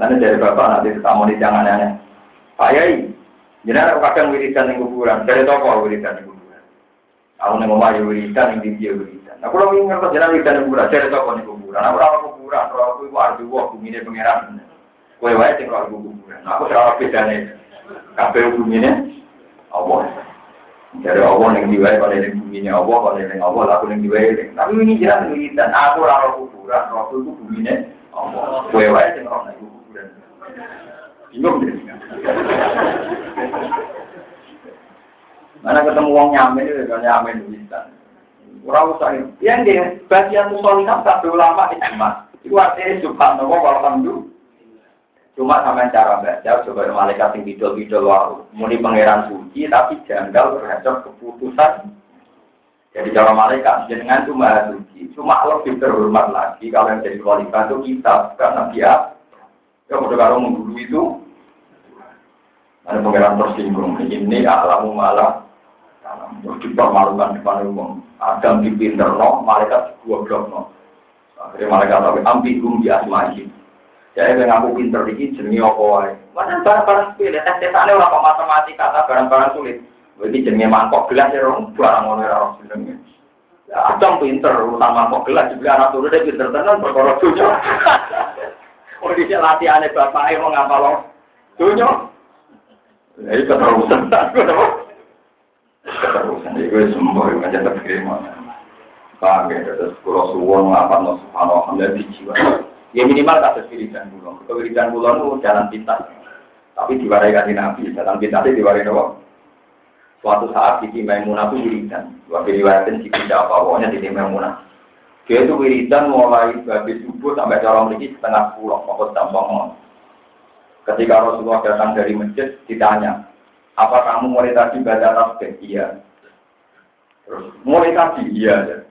Lalu dari bapak nanti ketemu di jangan aneh. Pak Yai, jadi kadang wiridan yang kuburan. Dari toko wiridan yang kuburan. Aku nih mau wiridan yang dia wiridan. Nah, kalau ingin ngerti jalan wiridan yang kuburan, dari toko yang kuburan. Aku rawat kuburan, rawat itu ardu wah, bumi ini pengiran. Kue wae sing rawat kuburan. Aku rawat bedanya. Kabel bumi ini, Allah. Dari Allah yang diwai pada yang bumi Allah, pada yang Allah, aku yang diwai. Tapi ini jelas dan aku rara kuburan, waktu itu bumi Allah. Kue wae sing orang itu kuburan. Bingung deh. Mana ketemu uang nyamen itu kan nyamen bisa. Kurang usah Yang dia bagian musolihah satu ulama itu mas. Itu artinya subhanallah walhamdulillah. Cuma sama cara baca, coba malaikat yang bidol-bidol waru. Muni pangeran suci, tapi janggal terhadap keputusan. Jadi cara malaikat, jenengan cuma suci. Cuma lebih terhormat lagi kalau yang jadi kualitas itu kita, karena dia. Ya udah kalau mengguru itu. Ada pengiran tersinggung. Ini alamu malah terus dipermalukan depan umum. Adam dipinter no, malaikat dua blok no. Akhirnya malaikat tapi ambigum di asma'i. Jadi yang aku pinter ini jenenge apa wae. Mana barang-barang sepele, tes tesane ora kok matematika, barang-barang sulit. Ini jenenge mangkok gelas ya rong, barang ngono ora rong jenenge. Ya Adam pinter urusan mangkok gelas juga anak turun dia pinter tenan perkara dunya. Oh dhisik latihane bapake wong ngapal dunya. Ya itu terusan aku apa? Terusan itu semua yang aja terkirim. Paham ya, terus kalau suwon ngapal subhanallah di jiwa. Ya minimal kasus wiridan bulon. Kewiridan bulon itu jalan pintas. Tapi diwarai kasih nabi. Jalan pintasnya diwarai doang. Suatu saat di Maimunah itu wiridan. Dua diriwayatin si tidak apa pokoknya di Maimunah. Dia itu wiridan mulai habis subuh sampai cara memiliki setengah pulau. Pokok tampang Ketika Rasulullah datang dari masjid, ditanya, apa kamu mulai tadi baca tasbih? Iya. Terus mulai tadi, iya.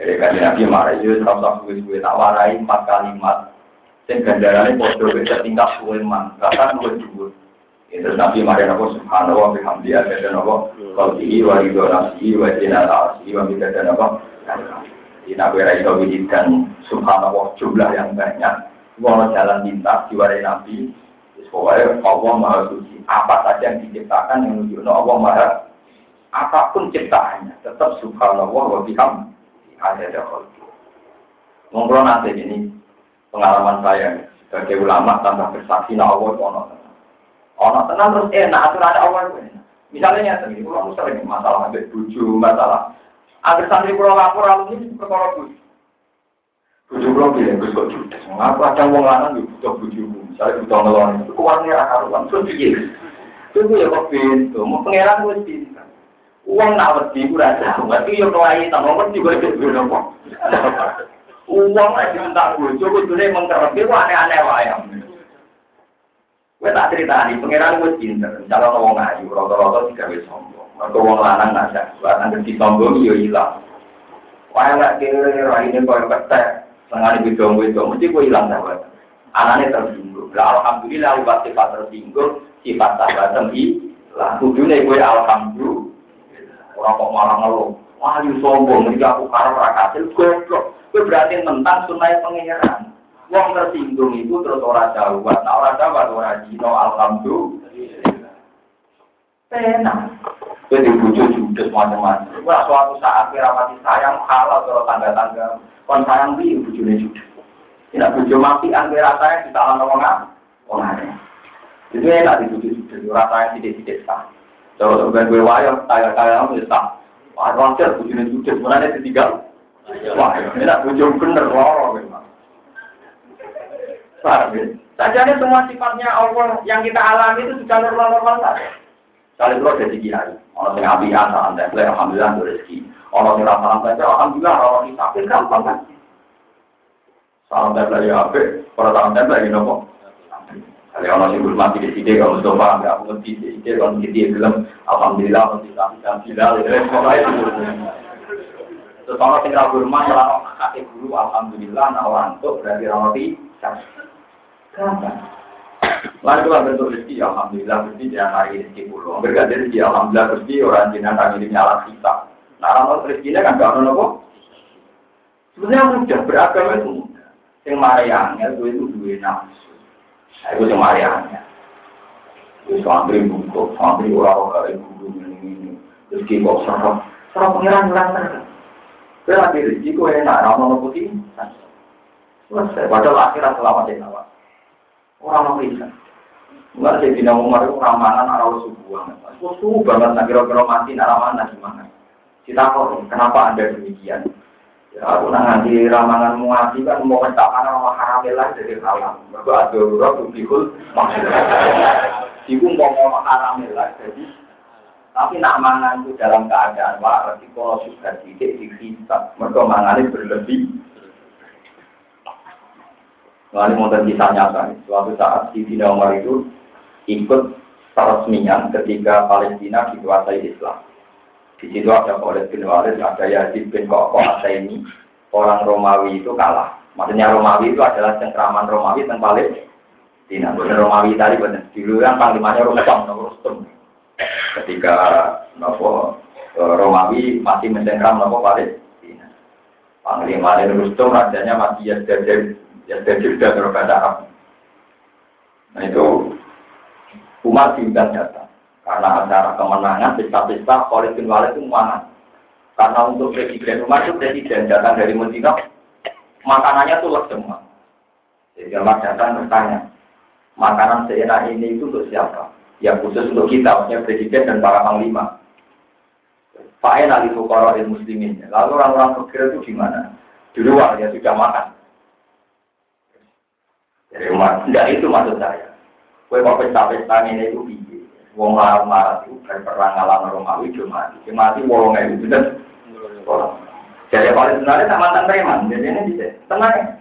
Jadi kan Nabi marah itu terus suwe-suwe tak warai empat kalimat. Sing ganjarannya bodoh bisa tingkat suwe man, bahkan suwe dua. Itu Nabi marah apa subhanallah bihamdi ada dan apa qalbihi wa ridho nafsihi wa zinata arsihi wa bida dan apa. Di Nabi Raisa wujudkan subhanallah jumlah yang banyak. Mau jalan pintas diwarai Nabi. Pokoknya Allah Maha Suci. Apa saja yang diciptakan yang menunjukkan Allah Maha apa pun ciptaannya tetap subhanallah wa bihamdi ada khulku. Ngobrol nanti ini pengalaman saya sebagai ulama tanpa bersaksi na Allah itu ono tenang. Ono tenang terus enak aturan Allah itu enak. Misalnya ya, ini pulau sering masalah ambil buju, masalah. Agar santri pulau lapor lalu ini perkara buju. Buju pulau bilang, gue kok judes. Ngaku ada wong lanang juga butuh buju. Misalnya butuh ngelon, itu keluarnya rakaruan. Terus dia, itu ya kok pintu. Mau pengeran gue. Uang nak wedi ku rasa, berarti yo kelai tambah wedi juga itu nopo. Uang aja minta bojo kudune mengkerep ku aneh-aneh wae. Kowe tak critani pangeran wis pinter, calon wong ayu rata-rata digawe sombong. Mergo wong lanang gak sak, lanang disombong yo ilang. Wae lek kene raine koyo ketek, sengane bidong-bidong mesti kowe ilang sahabat. Anane tersinggung. Lah alhamdulillah liwat sifat tersinggung, sifat sahabat tembi, lah kudune kowe alhamdulillah Orang kok malah ngeluh. Wah, you sombong, ini aku karep rakasil, goblok. Gue berarti tentang sunai pengeran. Wong tersinggung itu terus orang jawab. Nah orang jawab, orang jino, alhamdulillah. Tenang. Jadi bujuk judes macam-macam. Wah, suatu saat kira mati sayang, halal kalau tangga-tangga. Kon sayang bi, bujune judes. Tidak bujuk mati, angger rasanya kita alam orang orang aneh. Itu enak dibujuk judes, rasanya tidak-tidak sah. Kalau sebagai gue wayang, kaya-kaya ya. Wah, wajar, dia ditinggal. Wah, ini bener, ya? Semua sifatnya Allah yang kita alami itu sudah normal-normal saja. Kali itu kiai, orang yang alhamdulillah rezeki. Orang yang tempel, alhamdulillah orang yang sakit. Salam tempel ya. Kalau orang yang di kalau di sini, kalau Alhamdulillah, masih kami. Terus orang rumah, kakek Alhamdulillah, nah orang itu berarti kenapa? Lalu itu bentuk rezeki, Alhamdulillah, rezeki hari rezeki rezeki, orang jinak kami ini kita. Nah, orang kan gak ada. Sebenarnya mudah, beragama itu mudah. Yang. Itu yang mariannya. Itu santri buku, santri orang-orang yang guru ini, rezeki kok serap. Serap pengiran hilang terus. Lagi rezeki kau enak, nama-nama putih. Selesai, padahal akhirat selamat ya nawak. Orang mau bisa. Enggak sih tidak umar itu ramalan arah subuhan. Subuh banget kira-kira mati ramalan gimana? Kita kok kenapa anda demikian? Ya aku nanti ramalan muati kan mau mencapkan orang haramilah jadi haram. Ada orang bukikul maksudnya. Ibu mau ngomong haramilah jadi tapi nak mangan itu dalam keadaan waras, kalau sudah tidak dihisap, mereka mangan berlebih. Lalu mau kisah nyata, suatu saat di Sina Umar itu ikut peresmian ketika Palestina dikuasai Islam. Di situ ada Khalid bin Walid, ada Yazid bin Koko ini orang Romawi itu kalah. Maksudnya Romawi itu adalah cengkraman Romawi tentang Palestina. Palestina. Bukan Romawi tadi benar. Dulu kan panglimanya Rustam, Rustam. Ketika nopo Romawi masih mencengkram nopo. Panglima Rustam rajanya masih Yazdajir, Yazdajir dan Arab. Nah itu Umar diundang datang. Karena acara kemenangan, pesta-pesta, Khalid bin Walid itu mana? Karena untuk presiden Umar itu presiden datang dari Medina, makanannya tuh semua. Jadi Umar datang bertanya, makanan seenak ini itu untuk siapa? Ya khusus untuk kita, maksudnya presiden dan para panglima. Fa'en ali fukara muslimin. Lalu orang-orang fakir itu gimana? Di luar ya sudah makan. Jadi Umar, itu maksud saya. Kue kok pesta-pesta ini itu biji. Wong larang-larang itu berperang ngalam Romawi cuma mati. Mati wolong itu bener. Jadi kalau sebenarnya tak mantan preman, jadi ini bisa tenang.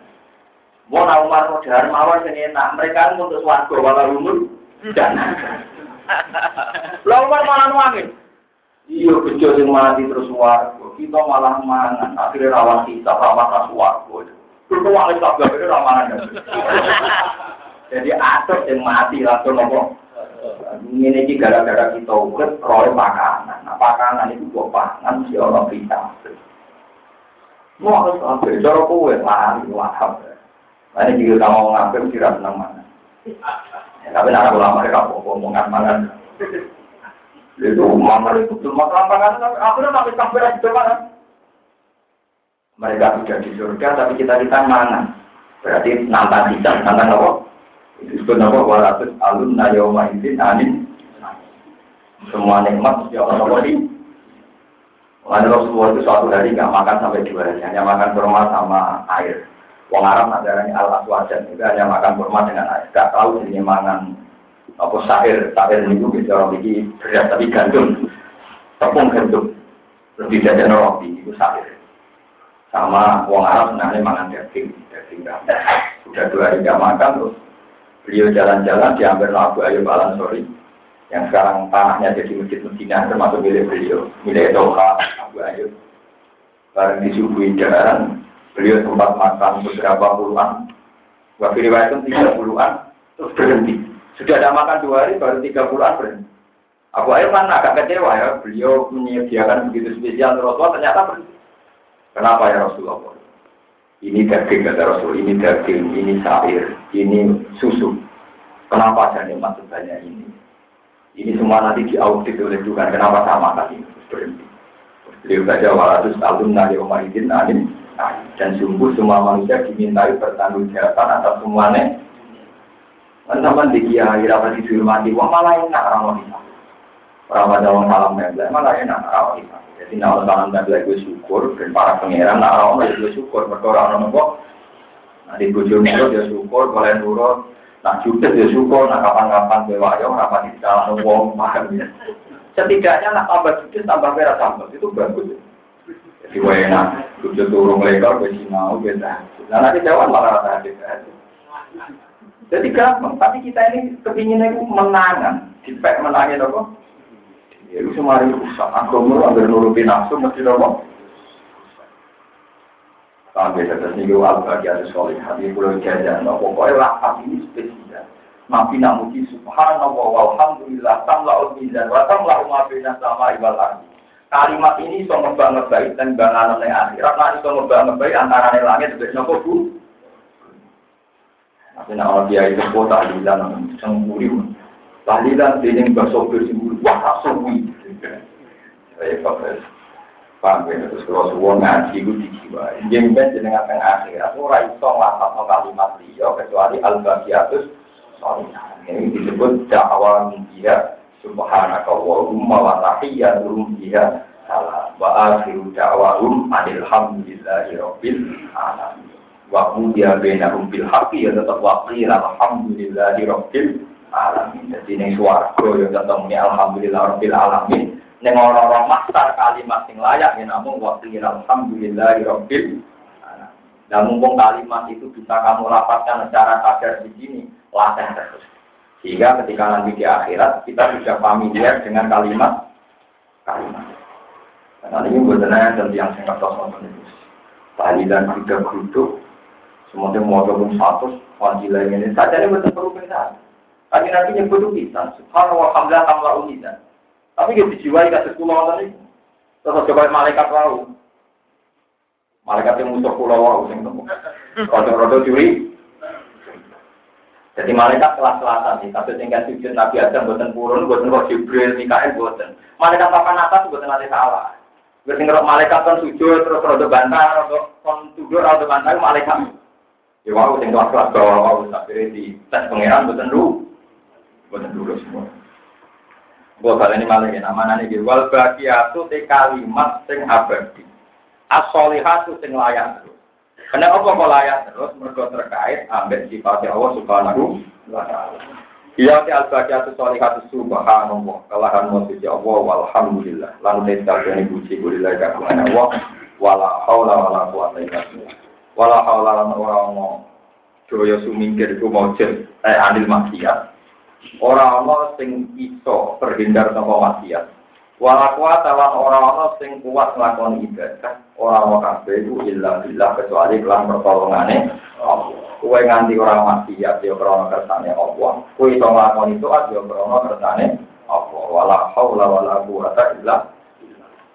Umar mau dahar mawar sini enak, mereka untuk suatu walau umur dan. Lalu Umar malah nuangin. Iya, bejo sing mati terus warga. Kita malah mangan. Akhirnya rawan kita, rawan ras warga. Terus wali tak gak ada ramangan. Jadi atur yang mati langsung nopo. Ini iki gara-gara kita urut roy makanan. Nah, makanan itu buat pangan si orang kita. Mau harus ambil, cara kowe lari, wahab. Nah, ini juga kamu ngambil, kira senang mana. Ya, tapi nak ulama mereka ngomongkan mana. Itu mama itu masalah panganan, aku udah sampai sampai lagi mana. Mereka sudah di surga, tapi kita di mana? Berarti nantang kita, nantang apa? Disebut apa? Walatus alun nayoma izin anin. Semua nikmat mesti Allah Allah Lalu Rasulullah itu suatu hari nggak makan sampai dua hari, hanya makan kurma sama air. Wong Arab ajarannya al aswajan itu hanya makan kurma dengan air. Gak tahu ini makan apa sahir, sahir itu bisa orang bikin beras tapi gandum, tepung gandum, lebih dari roti itu sahir. Sama Wong Arab sebenarnya makan daging, daging. Sudah dua hari nggak makan terus beliau jalan-jalan diambil Abu Ayub Al Ansori yang sekarang tanahnya jadi masjid Medina termasuk milik beliau, milik Doha Abu Ayub. Bareng disuguhi jalan, beliau sempat makan beberapa puluhan, waktu riwayat tiga puluhan, terus berhenti. Sudah ada makan dua hari, baru tiga puluhan berhenti. Abu Ayub kan agak kecewa ya, beliau menyediakan begitu spesial Rasulullah, ternyata berhenti. Kenapa ya Rasulullah? Ini daging kata Rasul, ini daging, ini sair, ini susu. Kenapa ada nikmat sebanyak ini? Ini semua nanti diaudit oleh Tuhan. Kenapa sama tadi? Berhenti. Beliau baca walatus alun nari izin alim. Dan sungguh semua manusia dimintai bertanggung jawaban atas semuanya. Sama di kiai rapat dihormati. Wah malah enak orang wanita. Pada orang malam membeli malah enak orang wanita. Jadi nak salam membeli gue syukur dan para pangeran nak orang gue syukur. Mereka orang kok. Nah di bujur nurut ya syukur, boleh nurut. Nah judes ya syukur, nah kapan-kapan bewayo, kapan di dalam wong paham ya. Setidaknya nak tambah judes, tambah merah tambah, itu bagus. Jadi wena, judes turun lekor, ke sinau, beda. Nah nanti jawab malah rata hati Jadi gampang, tapi kita ini kepinginnya itu menangan. Dipek menangin apa? Ya itu semua rusak. Agama agar nurutin nafsu, mesti apa? Sampai terus nih al bagian soleh hati pulau jajan. Pokoknya lakat ini spesial. Nabi namuji subhanallah walhamdulillah tamla mizan wa tamla ma sama ibal ardi. Kalimat ini so ngebang ngebaik dan banganan yang akhirat. Nah iso ngebang ngebaik antara yang langit dan nopo bu. Tapi nak orang dia itu kota tahlilan semburi. Tahlilan ini bahasa bersemburi. Wah tak semburi. Ya, Paham ya, terus kalau suwon ngaji itu dijiwa. Yang ben jenengan teng akhirat, ora iso nglapat no kalimat liya kecuali al-baqiyatus Ini disebut dakwah dia subhanaka wa tahiyyatuhum fiha salam wa akhiru da'wahum alhamdulillahi rabbil alamin. Wa hudiya bainahum bil haqqi ya tetap wa alhamdulillahi rabbil alamin. Jadi ini suarga ya tetap alhamdulillah rabbil alamin. Neng orang-orang master kalimat yang layak ya namun waktu alhamdulillah rabbil Nah mumpung kalimat itu bisa kamu lapaskan secara sadar di sini, latih terus. Sehingga ketika nanti di akhirat kita sudah familiar dengan kalimat kalimat. Dan ini benar dan yang singkat tos itu. Tahlilan juga geruduk, Semuanya mau pun satu, fadilah ini saja ini betul perlu kita. Tapi nanti nyebut itu kita, subhanallah, alhamdulillah, alhamdulillah, umidan. Tapi dia dijiwai kasih pulau tadi. Terus coba malaikat lalu. Malaikat yang musuh pulau wau sing temu. Rodo-rodo curi. Jadi malaikat kelas selatan nih, tapi tinggal sujud Nabi Adam buatan purun, buatan kok Jibril, Mikael buatan. Malaikat papan atas buatan nanti salah. Berarti kalau malaikat kan sujud terus rodo bantah, rodo kon rodo bantah malaikat. Ya wau sing kelas-kelas bawah wau tapi di tes pangeran buatan dulu. Buatan dulu semua. Gue kali ini malah ya, namanya nih, wal bagiatu te kalimat sing abadi. As-solihatu sing layak terus. Kenapa kok layak terus? Mereka terkait ambek sifat Allah subhanahu wa ta'ala. Iya ti al-baqiyatu sholihatu subhanallah. Kalahan suci Allah walhamdulillah. Lan te sakjane puji kulillah kagungan Allah. Wala haula wala quwata illa billah. Wala haula lan ora ono daya sumingkir iku maujud eh anil maksiat. Ora ono sing iso terhindar saka maksiat. Wala kuwata lan ora ono sing kuat nglakoni ibadah. Ora ono kabeh iku illa billah kecuali kelan pertolongane Allah. Kue nganti orang maksiat ya krono kersane Allah. Kue iso nglakoni itu ya krono kersane Allah. Wala haula wala quwata illa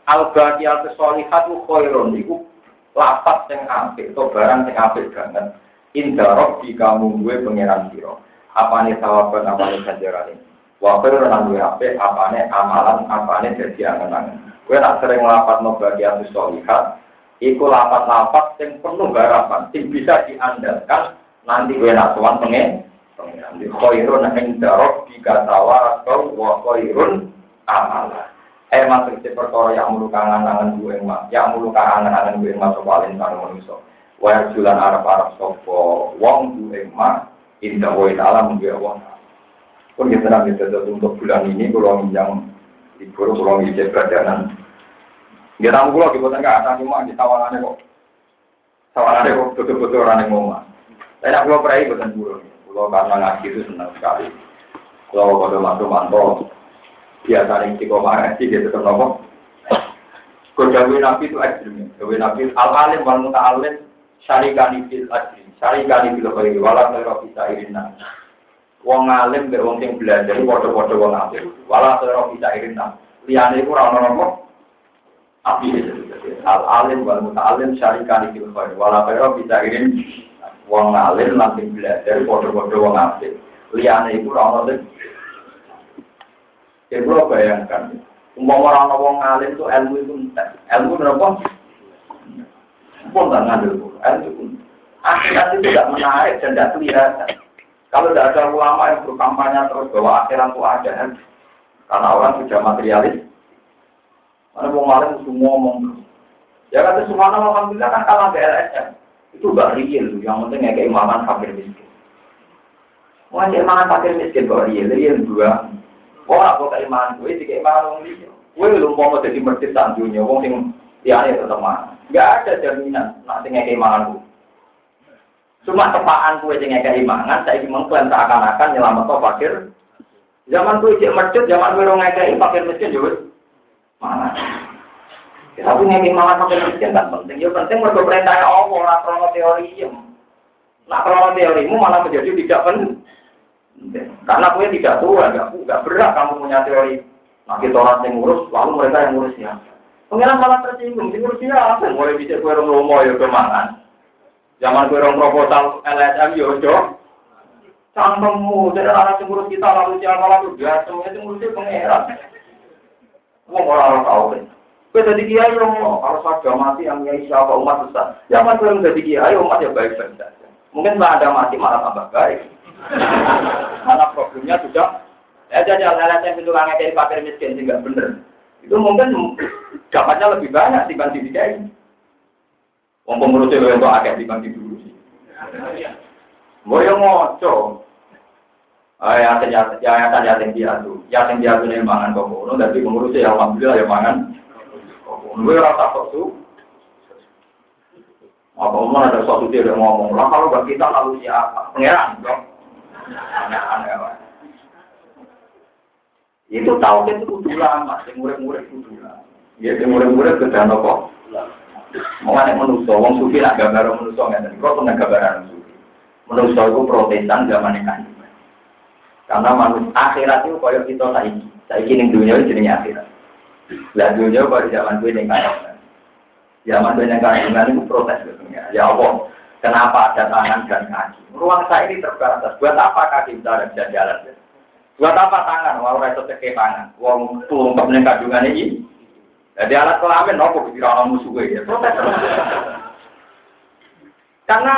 Al-baqiyatu sholihatu khairun iku lapat sing apik to barang sing apik banget. Indah rabbi kamu gue pangeran sira. Apane sawaban apane ganjaran Wa khairun lan gue apik apane amalan apane dadi angen-angen. Kue tak sering lapat no baqiyatu sholihat iku lapat-lapat sing penuh harapan, sing bisa diandalkan. Nanti gue nak tuan pengen pengen khairun inda rabbika tawakal wa khairun amalan. Eh masuk di perkara yang mulu kangen-kangen gue emak yang mulu kangen-kangen gue emak soalin karo manusia. Wa julan arab-arab sopo wong gue emak indah wa ta'ala gue wong pun kita nanti untuk bulan ini kalau yang libur kalau perjalanan kulo di boten kata cuma di tawarannya kok. Tawarannya kok betul-betul orang yang mau Saya kulo perai boten kulo. Kulo karena ngaji itu senang sekali. Kulo pada masuk manto biasa nih si koma sih dia tetap nopo. Kodawi nabi itu ekstrim. Kodawi nabi al alim wal muta'alim syarikani fil ajri. Syarikani fil khairi wala khaira bisa irina. Wong alim be wong sing belajar padha-padha wong alim. Wala khaira bisa irina. Liyane iku ora ono api al alim wal muta'alim syarikan fil khair wala khaira bisa irin wong alim belajar padha-padha wong apik liyane iku ora ono Ya bro bayangkan, umpama alim itu ilmu itu entek. Ilmu berapa? Pun tak ngambil ilmu. Akhirat itu tidak menarik dan tidak kelihatan. Kalau tidak ada ulama yang berkampanye terus bahwa akhirat itu ada, karena orang sudah materialis, Mana mau malam semua ngomong. Ya kata Subhanallah Alhamdulillah kan kalah BLSM. Itu gak real. Yang penting ya keimaman fakir miskin. Wah, keimaman fakir miskin kok real. Real dua. Kok aku keimaman gue, di keimaman orang liya. Gue belum mau jadi masjid sanjunya. Wong sing tiane tetep Gak ada jaminan nanti keimaman gue. Cuma tepaan gue sing keimanan, saya mengklaim seakan-akan nyelamat fakir. Zaman gue cek masjid, zaman gue orang ngekei fakir miskin juga. Mana? Ya, tapi ngeki mangan pakai miskin kan penting. Ya penting mereka perintah Allah, nak krono teori ya. Nak krono teorimu malah menjadi tidak penting. Karena gue tidak tua, gak, gak berat kamu punya teori. Nah kita orang yang ngurus, lalu mereka yang ngurus ya. Pengiran malah tersinggung, ngurus apa? Mulai bisa gue orang lomo ya kemangan. Zaman gue orang proposal LSM yo ya, jo. Cangkemmu, dari arah ngurus kita lalu siapa lalu dia semuanya ngurusnya pengeran. Wong orang tahu kan. Kue jadi kiai dong, kalau saja mati yang kiai siapa umat besar. Jangan kue jadi kiai umat ya baik saja. Mungkin setelah ada mati malah tambah baik. Karena problemnya sudah ya jadi yang itu orang kiai fakir miskin tidak benar. Itu mungkin dapatnya lebih banyak dibanding kiai. Wong pengurusnya yang agak dibanding dulu sih. Yang ngoco, ya yasin yasin yasin dia tuh, yasin dia tuh nih mangan kok, nu dari pengurusnya ya alhamdulillah ya mangan. Gue rasa kok tuh. Apa umum ada suatu dia yang ngomong, lah kalau gak kita lalu siapa? Pengiran dong. Aneh-aneh. Itu tahu itu kudu lama, yang murid-murid kudu lama. Ya, yang murid-murid ke kok. Mengenai manusia, wong sufi lah gambar nggak Kok pernah gambaran sufi? Manusia itu protestan zaman kan. Karena manusia akhirat itu koyok kita saiki. Saiki ning dunia itu jenenge akhirat. Lah dunia pada zaman gue ning kandungan. Zaman gue ning kandungan itu protes gitu ya. Allah, kenapa ada tangan dan kaki? Ruang saya ini terbatas. Buat apa kaki bisa bisa jalan? Buat apa tangan? Mau reso cekek tangan. Wong tulung ning kandungan ini. Jadi alat kelamin nopo kira orang musuh ya. Protes. Karena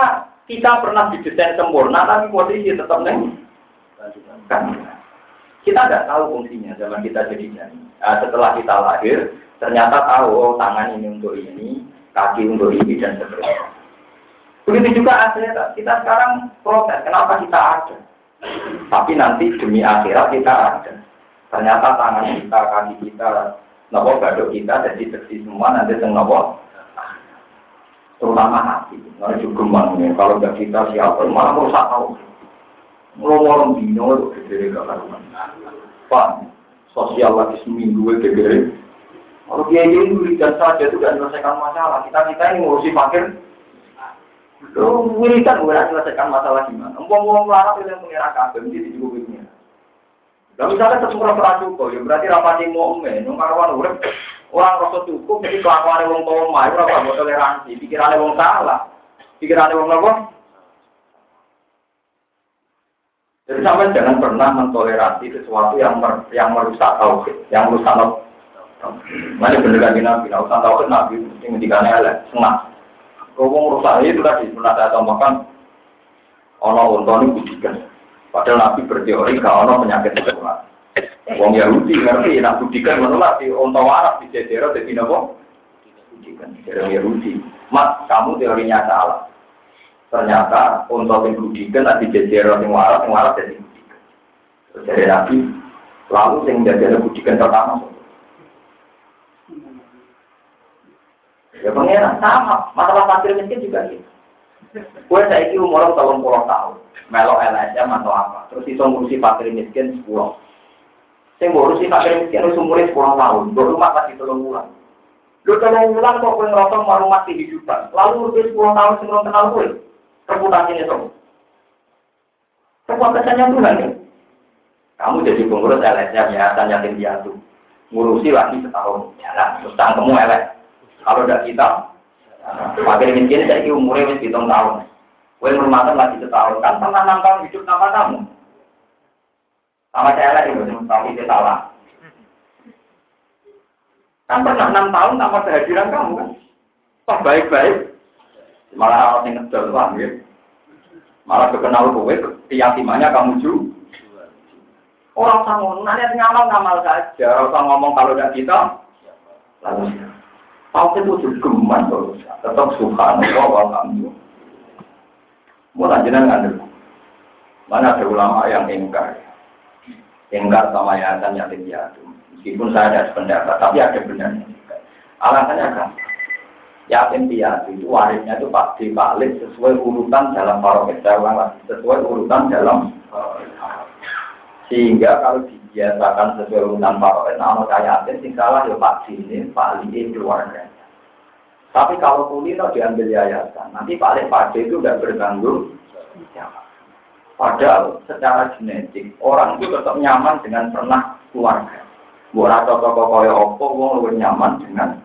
kita pernah didesain sempurna, tapi posisi tetap neng. Kan. Kita nggak tahu fungsinya zaman kita jadi janin. Nah, setelah kita lahir, ternyata tahu oh, tangan ini untuk ini, kaki untuk ini dan seterusnya. Begitu juga akhirat. Kita sekarang protes, kenapa kita ada? Tapi nanti demi akhirat kita ada. Ternyata tangan kita, kaki kita, nopo gado kita jadi bersih semua nanti teng nopo terutama hati. Nah juga kalau gak kita siapa malah merusak tahu. Ngomong dino itu gede gak karuan. Pak, sosial lagi seminggu gede. Kalau dia ini wiridan saja itu gak menyelesaikan masalah. Kita kita ini ngurusi fakir. Lo wiridan bukan menyelesaikan masalah gimana? Ngomong-ngomong larang itu yang mengira kabel, jadi juga Nah misalnya sesuatu ora cukup, ya berarti rapati momen, nung karuan urip orang rasa cukup, jadi kelakuan wong tua mah, ora apa toleransi, pikirannya wong salah, pikirannya wong apa? Jadi sampai jangan pernah mentoleransi sesuatu yang mer, yang merusak tauhid, yang merusak no. Mana bener kan nabi, nah usah tauhid nabi, yang ketiganya elek, senang. Kalau merusak itu tadi pernah saya tambahkan, unta ini budikan. Padahal nabi berteori kalau ono penyakit menular. Wong Yahudi ngerti, nak budikan menular di unta waras di jadera, jadi nopo? Budikan, dari Yahudi. Mas, kamu teorinya salah. Ternyata untuk yang budikan nanti jajero yang waras, yang waras jadi budikan. Jadi Nabi, lalu yang jajero budikan pertama. Ya pengeran sama, masalah fakir miskin juga gitu. Gue saya ini umur tahun puluh tahun, melo LSM atau apa, terus itu ngurusi fakir miskin sepuluh. Saya ngurusi fakir miskin itu umurnya sepuluh tahun, baru rumah masih telung bulan. Lu telung bulan kok gue ngerosong mau mati juta, lalu udah sepuluh tahun sebelum kenal gue reputasinya itu. Reputasinya Tuhan ya. Kamu jadi pengurus LSM ya, tanya tim piatu. Ngurusi lagi setahun jalan, terus tangkemu elek. Kalau udah kita, makin miskin saya umurnya masih hitung tahun. Kue merumahkan lagi setahun, kan pernah tahun hidup nama kamu. Sama saya lagi, tahu itu salah. Kan pernah enam tahun tanpa kehadiran kamu kan? Toh baik-baik, malah orang yang ngedol paham ya. Malah kekenal kowe keyakinannya kamu juga orang sama nanya ngamal ngamal saja. Orang ngomong kalau tidak kita lalu tahu itu juga geman tetap subhanallah walhamdulillah mulai jenengan ada mana ada ulama yang ingkar ingkar sama yayasan yatim piatu. Meskipun saya ada pendapat tapi ada benarnya alasannya kan yatim piatu itu warisnya itu pak dibalik sesuai urutan dalam paroket lagi. Sesuai urutan dalam sehingga kalau dibiasakan sesuai urutan paroket nama saya yatim sing salah ya pak sini pak li keluarga tapi kalau kulino diambil yayasan nanti le pak itu udah berganggu padahal secara genetik orang itu tetap nyaman dengan pernah keluarga buat toko koyo opo wong lebih nyaman dengan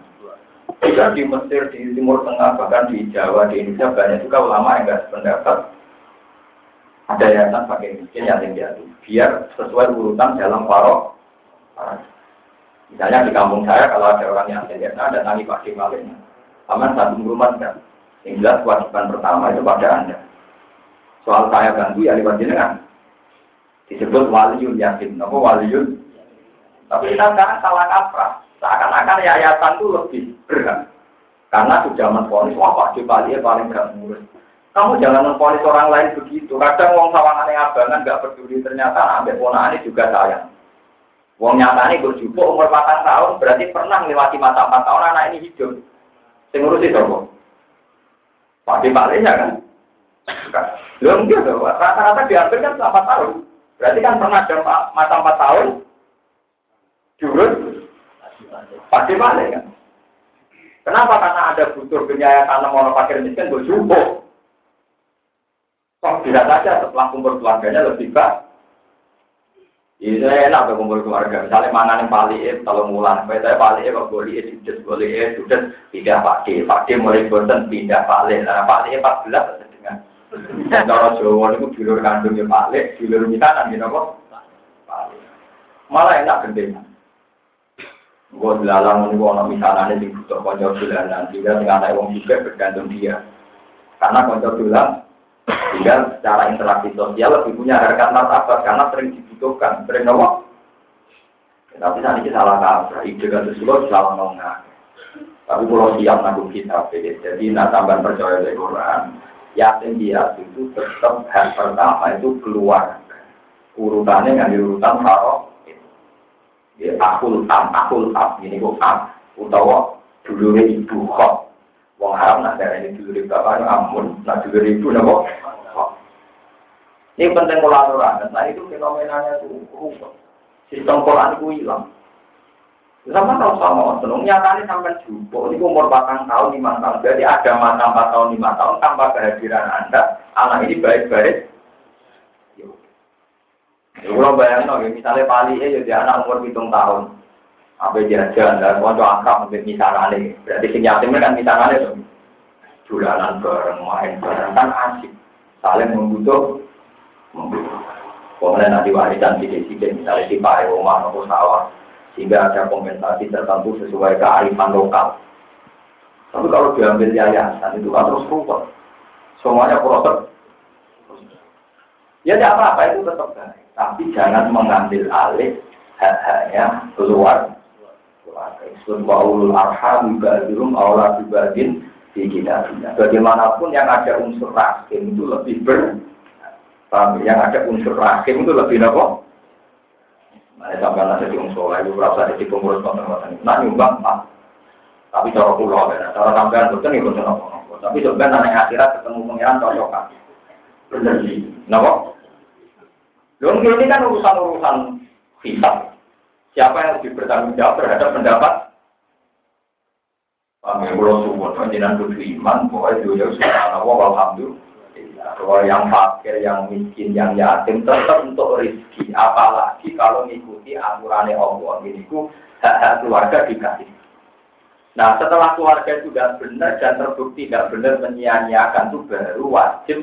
juga di Mesir, di Timur Tengah, bahkan di Jawa, di Indonesia banyak juga ulama yang nggak sependapat. Ada yayasan pakai miskin yang tinggi biar sesuai urutan dalam parok. Misalnya di kampung saya kalau ada orang yang tinggi ada nangi pakai malingnya. Aman satu rumah kan. Yang jelas kewajiban pertama itu pada anda. Soal saya bantu ya lewat jenengan. Disebut waliyun yakin. Apa waliyun? Tapi kita sekarang salah kaprah. Seakan-akan yayasan itu lebih berat. Karena sudah menfonis, wah Pak Jepali paling gak murus. Kamu jangan menfonis orang lain begitu. Kadang wong sawangan yang abangan gak peduli ternyata ambil ponaan juga sayang. Wong nyata ini berjubuk umur 4 tahun berarti pernah melewati masa 4 tahun anak ini hidup. Sing ngurusi dong. Pak Jepali ya kan? Belum gitu, rata-rata diambil kan selama tahun. Berarti kan pernah ada masa 4 tahun, jurus, Pasti balik kan. Kenapa? Karena ada butuh biaya tanam orang fakir miskin berjumbo. Kok tidak saja setelah kumpul keluarganya lebih baik. Ini enak ke kumpul keluarga. Misalnya mana yang paling kalau mulan, saya paling kok boleh sudah boleh sudah tidak pakai, pakai mulai bosan pindah paling. Nah paling empat belas dengan cara Jawa itu dulur kandung ya paling, dulur misanan gitu kok. Malah enak gendeng. Gue dilalang ini gue orang misalnya di butuh konco dulanan, sehingga dengan anak wong juga bergantung dia. Karena konco dulan, sehingga secara interaksi sosial lebih punya harkat martabat karena sering dibutuhkan, sering nopo. Tapi saat ini salah kaprah, ide kan sesuatu salah nongak. Tapi kalau siap nanggung kita, jadi nak tambah percaya dari Quran, yakin dia itu tetap hal pertama itu keluar. Urutannya nggak diurutan kalau ya akul am akul am ini kok am utawa dulu ibu kok wong haram nak darah ini dulu bapak amun nak dulu ibu nabo ini penting kolaborasi nah itu fenomenanya tuh sistem Quran itu hilang. Sama tahu sama, seneng nyatanya sampai jumbo, ini umur batang tahun, lima tahun, jadi ada mata empat tahun, lima tahun, tanpa kehadiran Anda, anak ini baik-baik, Ya kalau bayang no, misalnya Pali ya jadi anak umur hitung tahun, apa dia jalan dan konco akrab mungkin misalnya, berarti sing yatimnya kan misalnya itu, julanan bareng, main bareng kan asik, saling membutuh, membutuh. Kemudian nanti warisan sidik-sidik, misalnya di pakai rumah atau sawah, sehingga ada kompensasi tertentu sesuai kearifan lokal. Tapi kalau diambil yayasan itu kan terus rupot, semuanya proses. Ya tidak apa-apa itu tetap baik. Tapi jangan mengambil alih hak-haknya keluar. Sun arham ba'dhum aula bibadin di kita. Bagaimanapun yang ada unsur rahim itu lebih ber Paham? Yang ada unsur rahim itu lebih apa? Nah, sampai nanti di unsur itu berasa di pengurus konten-konten. Nah, nyumbang, Pak. Tapi cara pulau, ya. cara sampean nih, betul apa Tapi sebenarnya anak akhirat ketemu pengiran cocok kan. Bener sih. Kenapa? Loh, ini kan urusan-urusan hisab. Siapa yang lebih bertanggung jawab terhadap pendapat? Kami pulau suwon, penjinan kudu iman, pokoknya juga subhanallah, alhamdulillah. Bahwa yang fakir, yang miskin, yang yatim, tetap untuk rezeki. Apalagi kalau mengikuti aturannya Allah. Ini hak-hak keluarga dikasih. Nah, setelah keluarga itu tidak benar dan terbukti tidak benar menyia-nyiakan itu baru wajib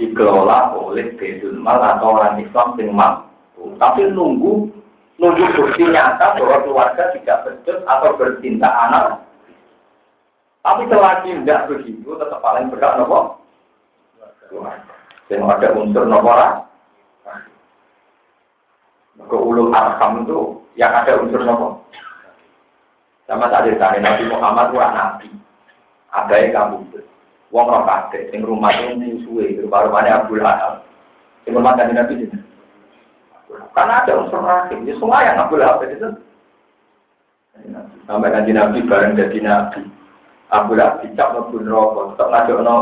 dikelola oleh Baitul Mal atau orang Islam yang mampu. Tapi nunggu nunggu bukti nyata bahwa keluarga tidak becus atau bercinta anak. Tapi selagi tidak begitu, tetap paling berat nopo. Yang ada unsur nopo Ke ulul arham itu yang ada unsur nopo. Sama tadi tadi Nabi Muhammad itu nabi. Ada yang kamu Wong roh kabeh sing rumah itu musuhe, rumah-rumahnya Abu Lahab. Sing rumah kanjeng Nabi itu. Karena ada unsur rahim, ya semua yang Abu Lahab itu. Sampai kanjeng Nabi bareng jadi Nabi. Abu Lahab dicap mlebu neraka, tetep ngajokno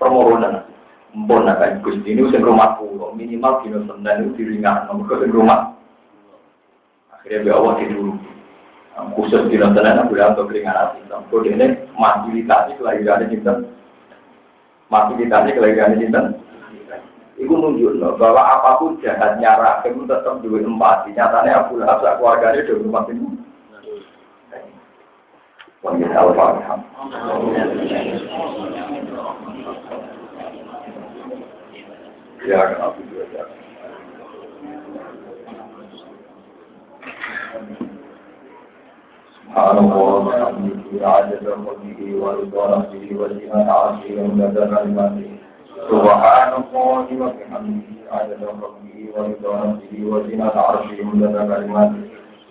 permohonan. Mpun nak Gusti ini sing rumah pulau, minimal dino Senin itu diringan, mergo sing rumah. Akhirnya be Allah tidur. Khusus dino Senin Abu Lahab keringan hati. Kode ini mandiritas kelahirannya kita masih ditanya kelebihan ini Iku nunjuk bahwa apapun jahatnya rahim tetap dua empati. Nyatanya Abu Lahab sak keluarganya dua empat ini. Wajib tahu paham. Ya, Abu juga. سبحان الله وبحمده عدد خلقه ورضا نفسه وزنة عرشه ومدد كلماته سبحان الله وبحمده عدد خلقه ورضا نفسه وزنة عرشه ومدد كلماته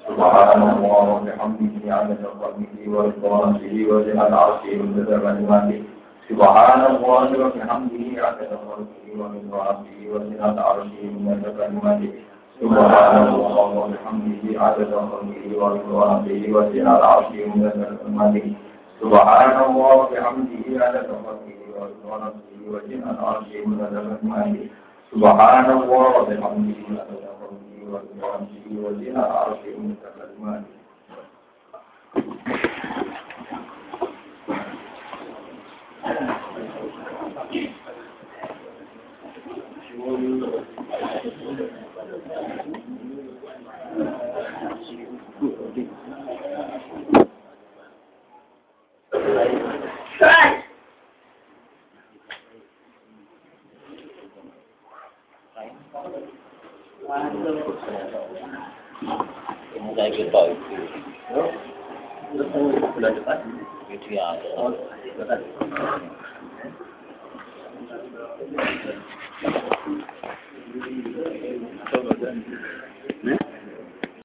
سبحان الله وبحمده عدد خلقه ورضا نفسه وزنة عرشه ومدد كلماته سبحان الله وبحمده عدد خلقه ورضا نفسه وزنة عرشه ومدد كلماته سبحان الله وبحمده عدد خلقه ورضوانه وزنة عرشه ومدد أمته سبحان الله وبحمده عدد خلقه Thank Saya
kita itu.
Bulan depan.